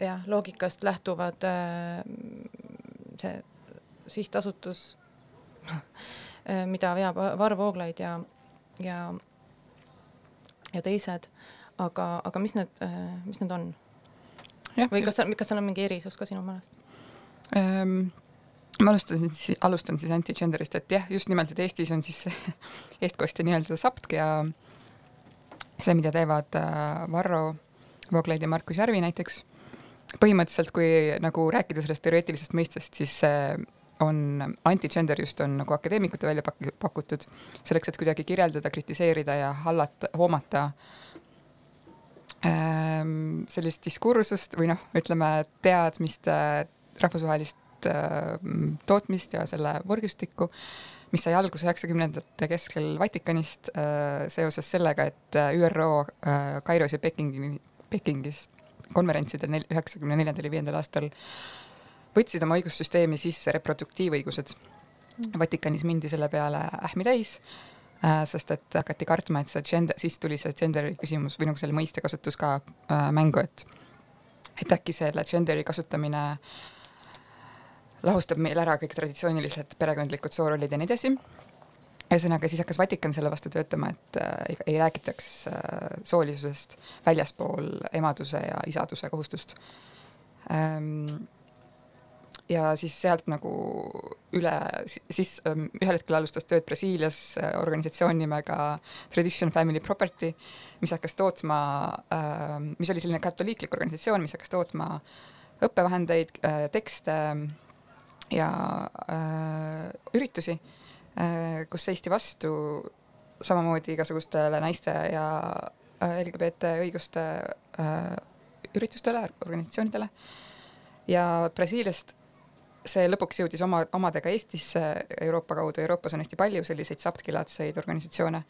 jah, loogikast lähtuvad äh, see sihtasutus äh,, mida veab Varro Vooglaid ja, ja, ja teised, aga, aga mis need, mis need on? Või kas, kas seal on mingi erisus ka sinu meelest? Ähm,? ma alustasin siis, alustan siis anti-gender'ist, et jah, just nimelt, et Eestis on siis eestkostja nii-öelda SAPTK ja see, mida teevad äh, Varro Vooglaid ja Markus Järvi näiteks, põhimõtteliselt kui nagu rääkida sellest teoreetilisest mõistest, siis on, anti-gender just on nagu akadeemikute välja pak-, pakutud, selleks, et kuidagi kirjeldada, kritiseerida ja hallata, hoomata äh, sellist diskursust või noh, ütleme teadmist, rahvusvahelist ehm, tootmist ja selle võrgustikku, mis sai alguse üheksakümnendate keskel Vatikanist ehm, seoses sellega, et ÜRO Kairos ja Pekingi, Pekingis konverentsidel üheksakümne neljandal ja viiendal aastal võtsid oma õigussüsteemi sisse reproduktiivõigused. Vatikanis mindi selle peale ähmi täis Äh, sest et hakati kartma, et see gender, siis tuli see gender'i küsimus või nagu selle mõiste kasutus ka äh, mängu, et et äkki selle gender'i kasutamine lahustab meil ära kõik traditsioonilised perekondlikud soorollid ja nii edasi. ühesõnaga, siis hakkas Vatikan selle vastu töötama, et äh, ei, ei räägitaks äh, soolisusest väljaspool emaduse ja isaduse kohustust ähm, ja siis sealt nagu üle, siis ähm, ühel hetkel alustas tööd Brasiilias äh, organisatsioon nimega Tradition Family Property, mis hakkas tootma, ähm, mis oli selline katoliiklik organisatsioon, mis hakkas tootma õppevahendeid, äh, tekste ja äh, üritusi, kus seisti vastu samamoodi igasugustele naiste ja LGBT õiguste üritustele, organisatsioonidele. Ja Brasiiliast see lõpuks jõudis oma, omadega Eestisse Euroopa kaudu, Euroopas on hästi palju selliseid SAPTK-laadseid organisatsioone,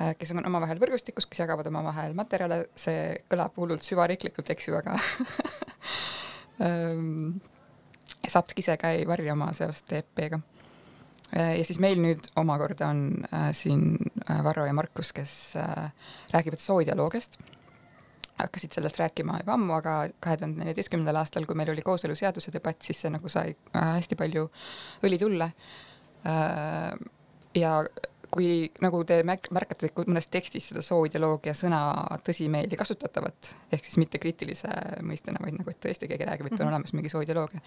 äh, kes on omavahel võrgustikus, kes jagavad omavahel materjale, see kõlab hullult süvariiklikult, eks ju, aga ähm, SAPTK ise ka ei varja oma seost EEP-ga. ja siis meil nüüd omakorda on äh, siin äh, Varro ja Markus, kes äh, räägivad sooideoloogiast. Hakkasid sellest rääkima juba ammu, aga kahe tuhande neljateistkümnendal aastal, kui meil oli kooseluseaduse debatt, siis see nagu sai äh, hästi palju õli tulle äh,. ja kui nagu te märk- märkate mõnes tekstis seda sooideoloogia sõna tõsimeeli kasutatavat, ehk siis mitte kriitilise mõistena, vaid nagu, et tõesti keegi räägib, et on mm -hmm. olemas mingi sooideoloogia,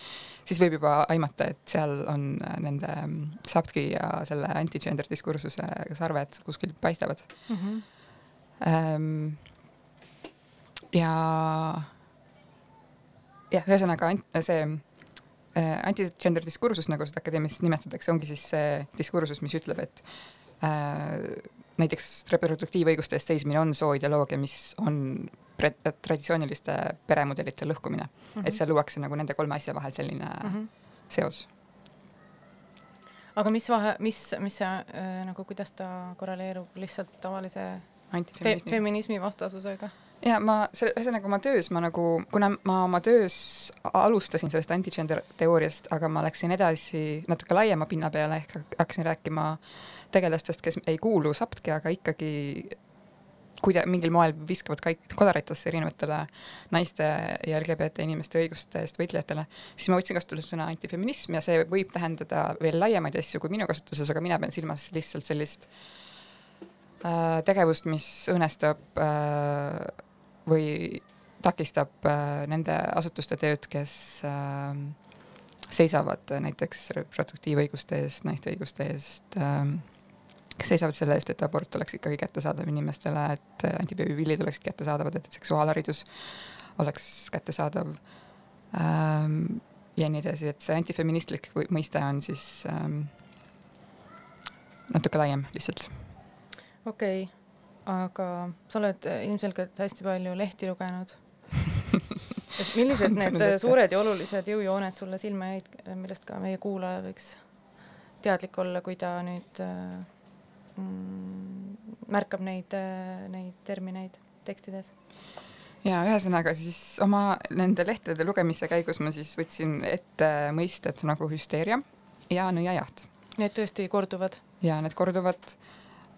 siis võib juba aimata, et seal on nende SAPTK ja selle anti-gender diskursuse sarved kuskil paistavad mm. -hmm. Ähm, ja jah, ühesõnaga see äh, anti-gender diskursus, nagu seda akadeemias nimetatakse, ongi siis see diskursus, mis ütleb, et äh, näiteks reproduktiivõiguste eest seismine on sooideoloogia, mis on traditsiooniliste peremudelite lõhkumine mm. -hmm. et seal luuakse nagu nende kolme asja vahel selline mm -hmm. seos. aga mis vahe, mis, mis see äh, nagu, kuidas ta korreleerub lihtsalt tavalise fe feminismi vastasusega? Ja ma, ühesõnaga oma töös ma nagu, kuna ma oma töös alustasin sellest anti-gender teooriast, aga ma läksin edasi natuke laiema pinna peale, ehk hakkasin rääkima tegelastest, kes ei kuulu SAPTK-i, aga ikkagi kuida-, mingil moel viskavad kõik kodaratesse erinevatele naiste ja LGBT inimeste õiguste eest võitlejatele, siis ma võtsin kasutusele sõna antifeminism ja see võib tähendada veel laiemaid asju kui minu kasutuses, aga mina pean silmas lihtsalt sellist äh, tegevust, mis õõnestab äh, või takistab äh, nende asutuste tööd, kes äh, seisavad näiteks reproduktiivõiguste eest, naiste õiguste eest äh,, kes seisavad selle eest, et abort oleks ikkagi kättesaadav inimestele, et antibeebipillid oleksid kättesaadavad, et seksuaalharidus oleks kättesaadav ähm, ja nii edasi, et see antifeministlik mõiste on siis ähm, natuke laiem lihtsalt. okei okay., aga sa oled äh, ilmselgelt hästi palju lehti lugenud. et millised need äh, suured ja olulised jõujooned sulle silma jäid, millest ka meie kuulaja võiks teadlik olla, kui ta nüüd äh, mm, märkab neid, neid termineid tekstides? ja ühesõnaga siis oma nende lehtede lugemise käigus ma siis võtsin ette mõisted nagu hüsteeria ja nõiajaht Need tõesti korduvad? ja need korduvad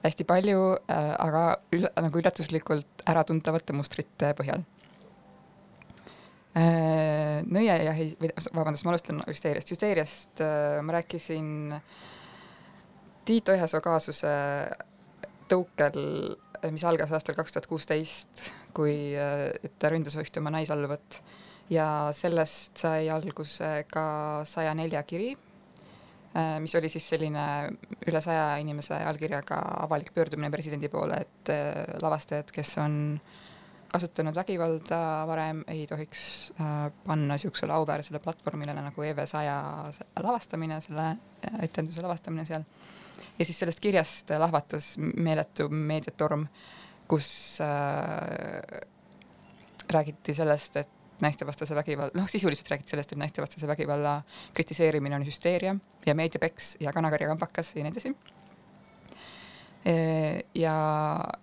hästi palju äh,, aga üll-, nagu üllatuslikult äratuntavate mustrite põhjal. Äh,. nõiajahi, vabandust, ma alustan hüsteeriast, hüsteeriast äh, ma rääkisin Tiit Oihasoo kaasuse tõukel, mis algas aastal kaks tuhat kuusteist, kui äh, ta ründas ühte oma naisalluvat. Ja sellest sai alguse ka saja nelja kiri mis oli siis selline üle saja inimese allkirjaga avalik pöördumine presidendi poole, et äh, lavastajad, kes on kasutanud vägivalda varem, ei tohiks äh, panna niisugusele auväärsele platvormile nagu EV100 lavastamine, selle äh, etenduse lavastamine seal. ja siis sellest kirjast lahvatas meeletu meediatorm, kus äh, räägiti sellest, et naistevastase vägivalla, noh, sisuliselt räägiti sellest, et naistevastase vägivalla kritiseerimine on hüsteeria ja meediapeks ja kanakarjakambakas ja nii edasi. ja,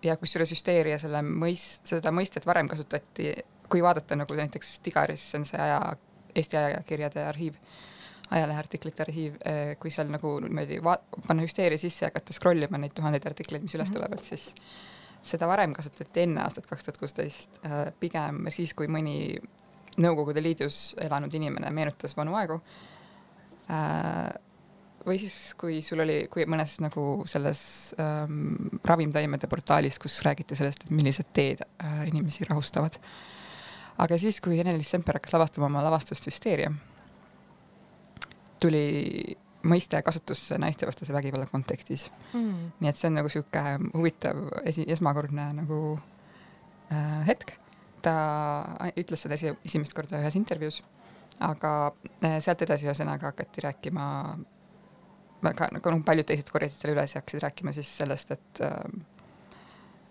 ja kusjuures hüsteeria selle mõis-, seda mõistet varem kasutati, kui vaadata nagu näiteks Digaris, see on see aja, Eesti ajakirjade arhiiv, ajaleheartiklite arhiiv, kui seal nagu niimoodi va-, panna hüsteeria sisse ja hakata scroll ima neid tuhandeid artikleid, mis üles Mhm. tulevad, siis seda varem kasutati enne aastat kaks tuhat kuusteist, pigem siis, kui mõni Nõukogude Liidus elanud inimene meenutas vanu aegu. või siis, kui sul oli, kui mõnes nagu selles ähm, ravimtaimede portaalis, kus räägiti sellest, et millised teed äh, inimesi rahustavad. aga siis, kui Ene-Liis Semper hakkas lavastama oma lavastust Hüsteeria, tuli mõiste kasutusse naistevastase vägivalla kontekstis Mm. nii et see on nagu sihuke huvitav esi, esmakordne nagu äh, hetk. Ta ütles seda esi, esimest korda ühes intervjuus, aga äh, sealt edasi ühesõnaga hakati rääkima väga nagu noh, paljud teised korjasid selle üles ja hakkasid rääkima siis sellest, et äh,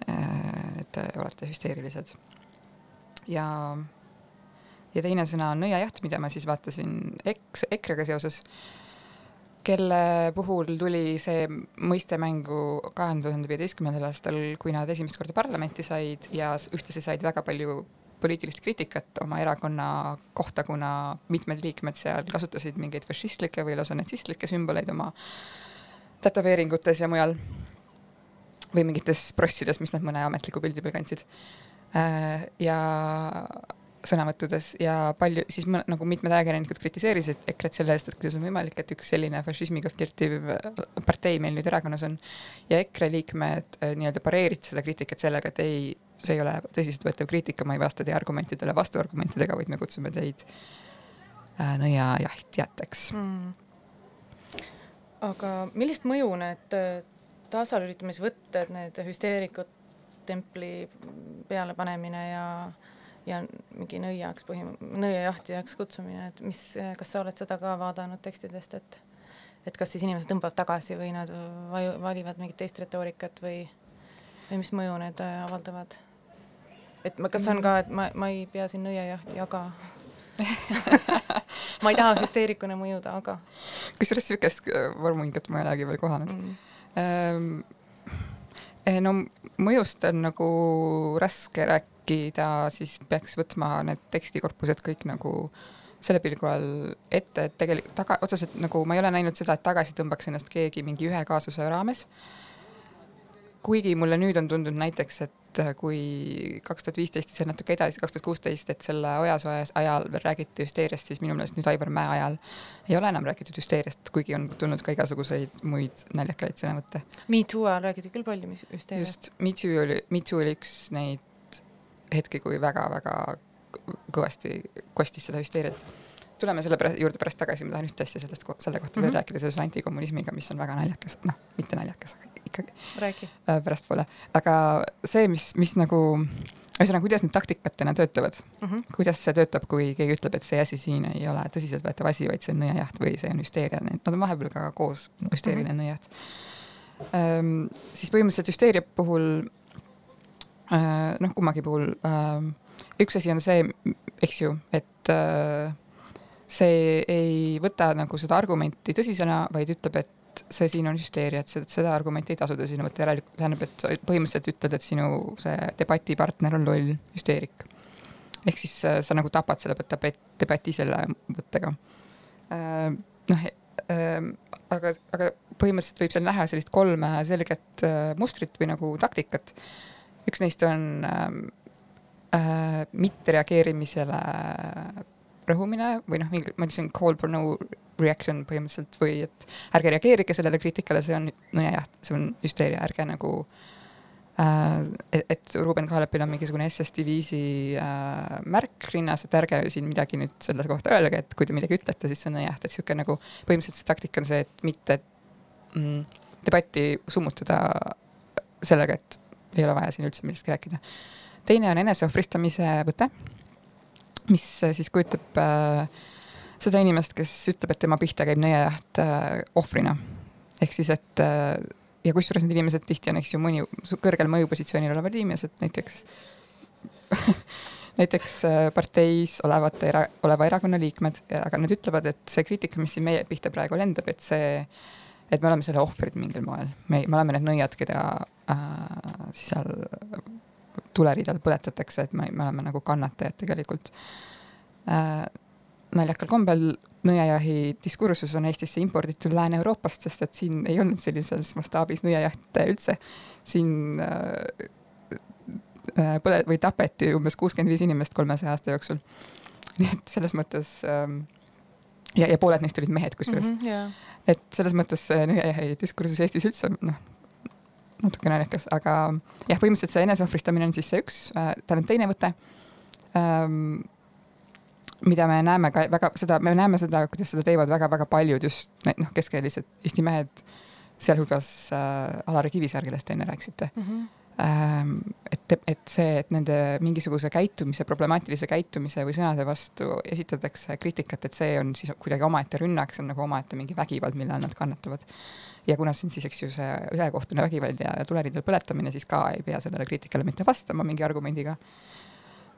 et te olete hüsteerilised. ja, ja teine sõna on nõiajaht, mida ma siis vaatasin eks-, EKRE-ga seoses kelle puhul tuli see mõiste mängu kahe tuhande viieteistkümnendal aastal, kui nad esimest korda parlamenti said ja ühtlasi said väga palju poliitilist kriitikat oma erakonna kohta, kuna mitmed liikmed seal kasutasid mingeid fašistlikke või lausa natsistlikke sümboleid oma tätoveeringutes ja mujal või mingites prossides, mis nad mõne ametliku pildi peal kandsid. Äh, ja sõnavõttudes ja palju, siis mõne, nagu mitmed ajakirjanikud kritiseerisid EKRE-t selle eest, et kuidas on võimalik, et üks selline fašismiga flirtiv partei meil nüüd erakonnas on. ja EKRE liikmed äh, nii-öelda pareerisid seda kriitikat sellega, et ei, see ei ole tõsiseltvõetav kriitika, ma ei vasta teie argumentidele vastuargumentidega, vaid me kutsume teid äh, nõiajahtjateks mm.. aga millist mõju need äh, tasalülitamisvõtted, need hüsteerikud templi pealepanemine ja ja mingi nõiaks põhim-, nõiajahtijaks kutsumine, et mis, kas sa oled seda ka vaadanud tekstidest, et et kas siis inimesed tõmbavad tagasi või nad vaju- valivad mingit teist retoorikat või või mis mõju need äh, avaldavad? et ma, kas on ka, et ma, ma ei pea siin nõiajahti, aga ma ei taha hüsteerikuna mõjuda, aga kusjuures niisugust äh, vormingut ma ei olegi veel kohanud mm. Ehm, no mõjust on nagu raske rääkida, siis peaks võtma need tekstikorpused kõik nagu selle pilgu all ette, et tegelikult taga, otseselt nagu ma ei ole näinud seda, et tagasi tõmbaks ennast keegi mingi ühe kaasuse raames. kuigi mulle nüüd on tundunud näiteks, et kui kaks tuhat viisteist ja seal natuke edasi, kaks tuhat kuusteist, et selle Ojasoe ajal veel räägiti hüsteeriast, siis minu meelest nüüd Aivar Mäe ajal ei ole enam räägitud hüsteeriast, kuigi on tulnud ka igasuguseid muid naljakaid sõnavõtte. Me Too ajal räägiti küll palju hüsteeriast. just, Me Too oli, Me Too oli üks neid hetki, kui väga-väga kõvasti kostis seda hüsteeriat. tuleme selle pärast, juurde pärast tagasi, ma tahan ühte asja sellest, selle kohta mm -hmm. veel Mhm. rääkida seoses antikommunismiga, mis on väga naljakas, noh, mitte naljakas, aga ikkagi räägi. äh, pärastpoole. aga see, mis, mis nagu, ühesõnaga, kuidas need taktikatena töötavad Mm -hmm. kuidas see töötab, kui keegi ütleb, et see asi siin ei ole tõsiseltvõetav asi, vaid see on nõiajaht või see on hüsteeria, need, nad on vahepeal ka koos, hüsteeriline mm -hmm. nõiajaht ähm,. siis põhimõtteliselt hüsteeria puhul noh, kummagi puhul äh,, üks asi on see, eks ju, et äh, see ei võta nagu seda argumenti tõsisena, vaid ütleb, et see siin on hüsteeria, et seda, seda argumenti ei tasu tõsina võtta, järelikult tähendab, et sa põhimõtteliselt ütled, et sinu see debatipartner on loll hüsteerik ehk siis äh, sa nagu tapad selle debat- debati selle mõttega äh,. noh äh,, aga, aga põhimõtteliselt võib seal näha sellist kolme selget äh, mustrit või nagu taktikat. Üks neist on äh, äh, mittereageerimisele rõhumine või noh, ma ütlesin call for no reaction põhimõtteliselt või et ärge reageerige sellele kriitikale, see on nõiajaht, see on hüsteeria, ärge nagu äh, et, Ruuben Kaalepil on mingisugune SS Diviisi äh, märk rinnas, et ärge siin midagi nüüd selle kohta öelge, et kui te midagi ütlete, siis see on nõiajaht, et sihuke nagu põhimõtteliselt see taktika on see, et mitte mm, debatti summutada sellega, et ei ole vaja siin üldse millestki rääkida. teine on eneseohvristamise võte, mis äh, siis kujutab äh, seda inimest, kes ütleb, et tema pihta käib nõiajaht äh, ohvrina. ehk siis, et äh, ja kusjuures need inimesed tihti on, eks ju, mõni kõrgel mõjupositsioonil olevad inimesed, näiteks näiteks äh, parteis olevate oleva erakonna liikmed, aga nad ütlevad, et see kriitika, mis siin meie pihta praegu lendab, et see, et me oleme selle ohvrid mingil moel, me, me oleme need nõiad, keda äh, seal tuleriidal põletatakse, et me, me oleme nagu kannatajad tegelikult äh,. naljakal kombel nõiajahi diskursus on Eestisse imporditud Lääne-Euroopast, sest et siin ei olnud sellises mastaabis nõiajahte üldse. siin äh, äh, põle- või tapeti umbes kuuskümmend viis inimest kolmesaja aasta jooksul. nii et selles mõttes ähm, ja, ja pooled neist olid mehed kusjuures mm, -hmm, yeah. et selles mõttes see nõiajahi diskursus Eestis üldse noh, natuke naljakas, aga jah, põhimõtteliselt see eneseohvristamine on siis see üks äh,, tähendab teine võte ähm, mida me näeme ka väga seda, me näeme seda, kuidas seda teevad väga-väga paljud just noh, keskealised Eesti mehed, sealhulgas äh, Alari Kivisaar, kellest te enne rääkisite mm. -hmm. ähm,. et, et see, et nende mingisuguse käitumise, problemaatilise käitumise või sõnade vastu esitatakse kriitikat, et see on siis kuidagi omaette rünnak, see on nagu omaette mingi vägivald, mille all nad kannatavad. Ja kuna see on siis, eks ju, see ühekohtune vägivald ja, tuleriidel põletamine, siis ka ei pea sellele kriitikale mitte vastama mingi argumendiga,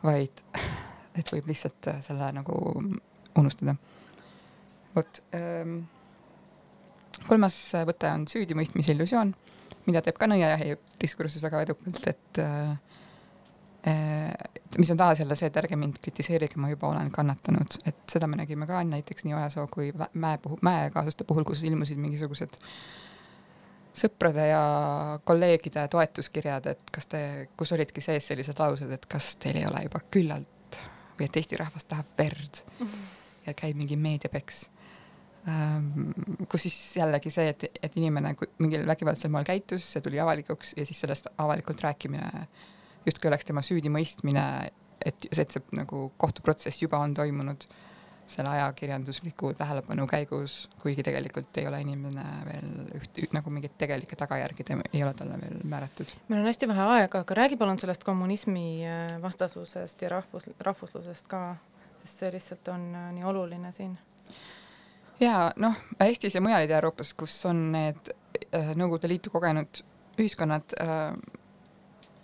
vaid et võib lihtsalt äh, selle nagu unustada. vot ähm, kolmas võte on süüdimõistmise illusioon, mida teeb ka nõiajahi diskursus väga edukalt, et äh, mis on taas jälle see, et ärge mind kritiseerige, ma juba olen kannatanud, et seda me nägime ka näiteks nii Ojasoo kui Mäe puhul, Mäe kaasuste puhul, kus ilmusid mingisugused sõprade ja kolleegide toetuskirjad, et kas te, kus olidki sees sellised laused, et kas teil ei ole juba küllalt või et Eesti rahvas tahab verd ja käib mingi meediapeks ähm,. kus siis jällegi see, et, et inimene mingil vägivaldsel moel käitus, see tuli avalikuks ja siis sellest avalikult rääkimine justkui oleks tema süüdimõistmine, et, et see nagu kohtuprotsess juba on toimunud selle ajakirjandusliku tähelepanu käigus, kuigi tegelikult ei ole inimene veel üht, üht nagu mingeid tegelikke tagajärgi ei ole talle veel määratud. meil on hästi vähe aega, aga räägi palun sellest kommunismi äh, vastasusest ja rahvus, rahvuslusest ka, sest see lihtsalt on äh, nii oluline siin. ja noh, Eestis ja mujal Ida-Euroopas, kus on need äh, Nõukogude Liitu kogenud ühiskonnad äh,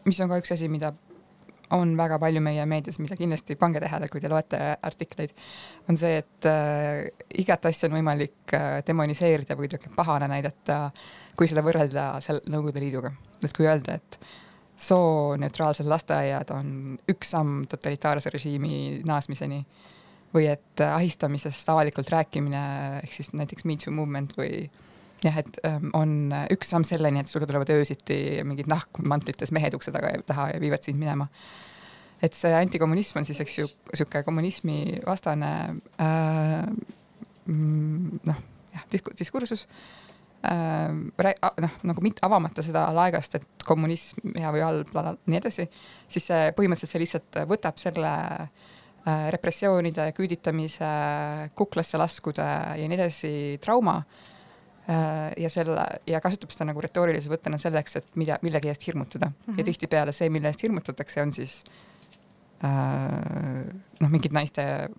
mis on ka üks asi, mida on väga palju meie meedias, mida kindlasti pange tähele, kui te loete artikleid, on see, et äh, igat asja on võimalik äh, demoniseerida või kuidagi pahane näidata, kui seda võrrelda seal Nõukogude Liiduga. et kui öelda, et sooneutraalsed lasteaiad on üks samm totalitaarse režiimi naasmiseni või et ahistamisest avalikult rääkimine ehk siis näiteks Me Too movement või jah, et ähm, on üks samm selleni, et sulle tulevad öösiti mingid nahkmantlites mehed ukse taga ja taha ja viivad sind minema. et see antikommunism on siis, eks ju, sihuke kommunismi vastane äh, mm, noh, jah, diskursus äh,. noh, nagu mitte avamata seda laegast, et kommunism hea või halb, nii edasi, siis see põhimõtteliselt see lihtsalt võtab selle äh, repressioonide, küüditamise, kuklasse laskude ja nii edasi trauma Äh, ja selle ja kasutab seda nagu retoorilise võttena selleks, et mida, millegi eest hirmutada mm -hmm. ja tihtipeale see, mille eest hirmutatakse, on siis äh, noh, mingid naiste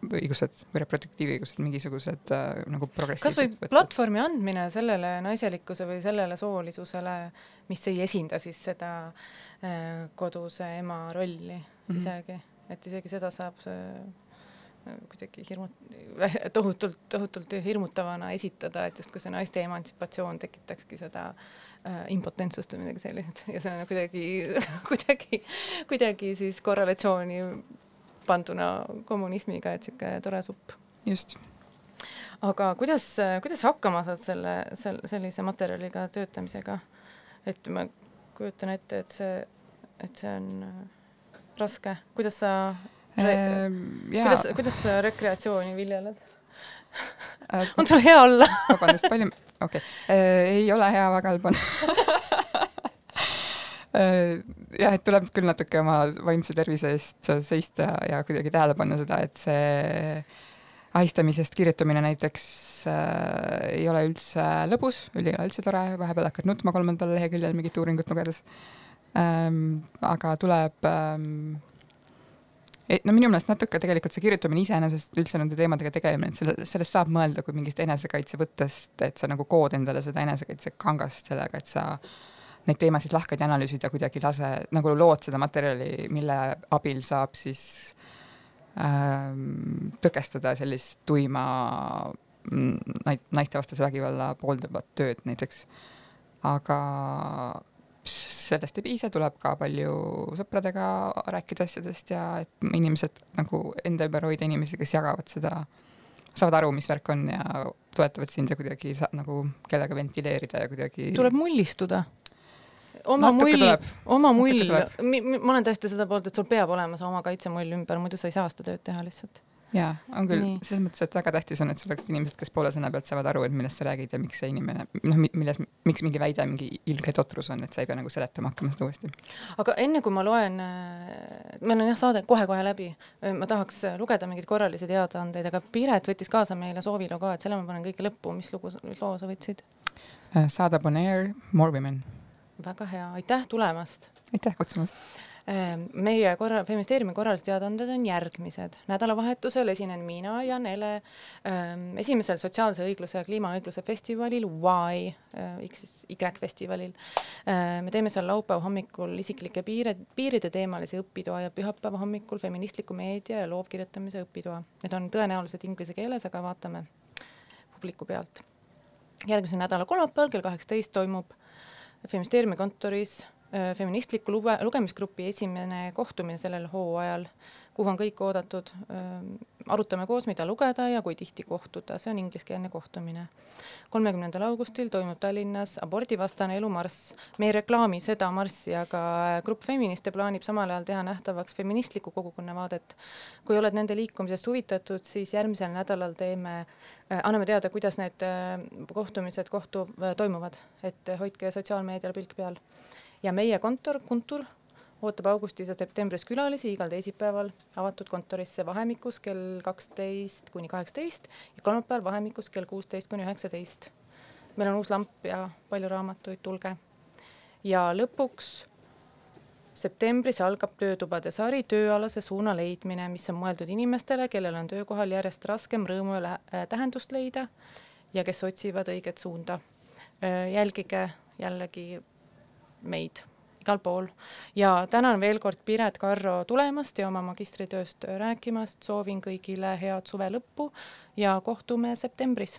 õigused või reproduktiivõigused, mingisugused äh, nagu progressiivsed. kasvõi platvormi andmine sellele naiselikkuse või sellele soolisusele, mis ei esinda siis seda äh, koduse ema rolli mm -hmm. isegi, et isegi seda saab see kuidagi hirmut-, tohutult, tohutult hirmutavana esitada, et justkui see naiste emantsipatsioon tekitakski seda äh, impotentsust või midagi sellist ja see on kuidagi, kuidagi, kuidagi siis korrelatsiooni panduna kommunismiga, et niisugune tore supp. just. aga kuidas, kuidas hakkama saad selle, sel-, sellise materjaliga töötamisega? et ma kujutan ette, et see, et see on äh, raske, kuidas sa kuidas, kuidas sa rekreatsiooni viljeled? Äh, on sul hea olla? Vabandust, palju, okei. Okay., äh, ei ole hea, väga halb on. Äh, jah, et tuleb küll natuke oma vaimse tervise eest seista ja kuidagi tähele panna seda, et see ahistamisest kirjutamine näiteks äh, ei ole üldse lõbus, ei ole üldse tore, vahepeal hakkad nutma kolmandal leheküljel mingit uuringut lugedes. Ähm,. aga tuleb ähm, et no minu meelest natuke tegelikult see kirjutamine iseenesest üldse nende teemadega tegelemine, et selle, sellest saab mõelda kui mingist enesekaitsevõttest, et sa nagu kood endale seda enesekaitsekangast sellega, et sa neid teemasid lahkad ja analüüsid ja kuidagi lase, nagu lood seda materjali, mille abil saab siis ähm, tõkestada sellist tuima mm, naistevastase vägivalla pooldavat tööd näiteks. aga sellest ei piisa, tuleb ka palju sõpradega rääkida asjadest ja et inimesed nagu enda ümber hoida inimesi, kes jagavad seda, saavad aru, mis värk on ja toetavad sind ja kuidagi saab nagu kellega ventileerida ja kuidagi. tuleb mullistuda. Oma mull, oma mull, ma olen täiesti seda poolt, et sul peab olema see oma kaitsemull ümber, muidu sa ei saa seda tööd teha lihtsalt jaa, on küll, selles mõttes, et väga tähtis on, et sul oleksid inimesed, kes poole sõna pealt saavad aru, et millest sa räägid ja miks see inimene, noh, milles, miks mingi väide mingi ilge totrus on, et sa ei pea nagu seletama hakkama seda uuesti. aga enne kui ma loen, äh, meil on jah saade kohe-kohe läbi, äh, ma tahaks äh, lugeda mingeid korralisi teadaandeid, aga Piret võttis kaasa meile sooviloo ka, et selle ma panen kõige lõppu, mis lugu, mis loo sa võtsid? Saadab on air More Women. väga hea, aitäh tulemast! aitäh kutsumast! Ehm, meie korra, feministeeriumi korralised teadaanded on järgmised. nädalavahetusel esinen mina ja Nele ähm, esimesel sotsiaalse õigluse ja kliimaõigluse festivalil Y äh,, X siis Y festivalil äh,. me teeme seal laupäeva hommikul isiklike piire, piiride teemalise õpitoa ja pühapäeva hommikul feministliku meedia ja loovkirjutamise õpitoa. Need on tõenäoliselt inglise keeles, aga vaatame publiku pealt järgmise nädala kolmapäeval kell kaheksateist toimub Feministeeriumi kontoris äh, feministliku lube, lugemisgrupi esimene kohtumine sellel hooajal, kuhu on kõik oodatud. arutame koos, mida lugeda ja kui tihti kohtuda, see on ingliskeelne kohtumine. kolmekümnendal augustil toimub Tallinnas abordivastane elumarss. me ei reklaami seda marssi, aga Grupp Feministe plaanib samal ajal teha nähtavaks feministlikku kogukonna vaadet. kui oled nende liikumisest huvitatud, siis järgmisel nädalal teeme Äh, anname teada, kuidas need äh, kohtumised kohtu, äh, toimuvad, et hoidke sotsiaalmeedial pilk peal. Ja meie kontor, Kuntur, ootab augustis ja septembris külalisi igal teisipäeval avatud kontorisse vahemikus kell kaksteist kuni kaheksateist ja kolmapäeval vahemikus kell kuusteist kuni üheksateist. meil on uus lamp ja palju raamatuid, tulge. ja lõpuks septembris algab töötubade sari Tööalase suuna leidmine, mis on mõeldud inimestele, kellel on töökohal järjest raskem rõõmu ja äh, tähendust leida ja kes otsivad õiget suunda. Äh, jälgige jällegi meid igal pool. Ja tänan veel kord Piret Karro tulemast ja oma magistritööst rääkimast, soovin kõigile head suve lõppu ja kohtume septembris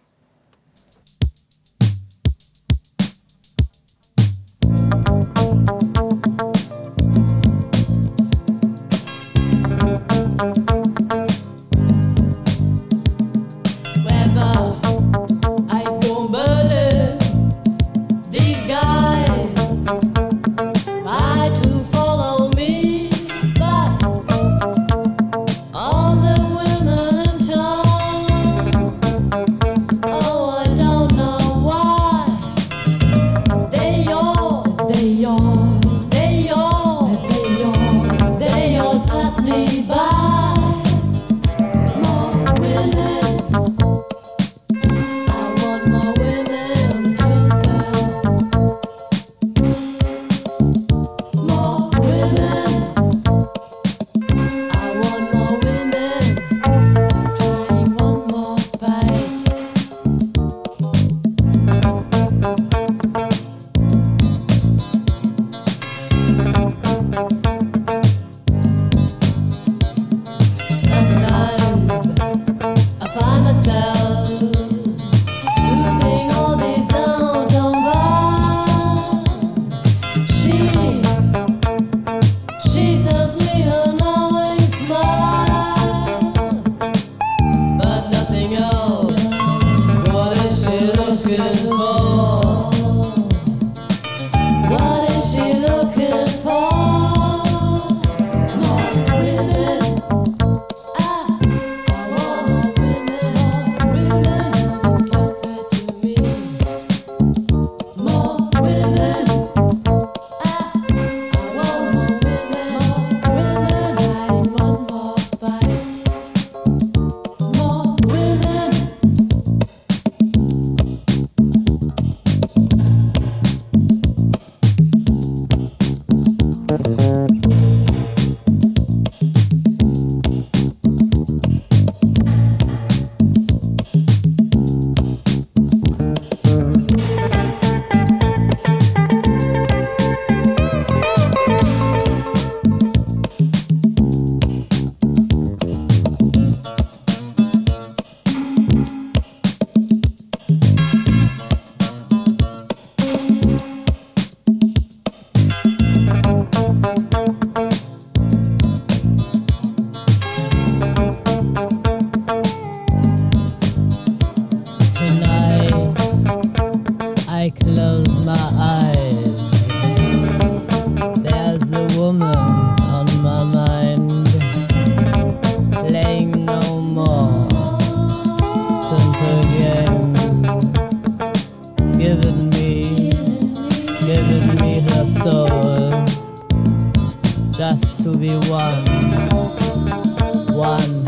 one.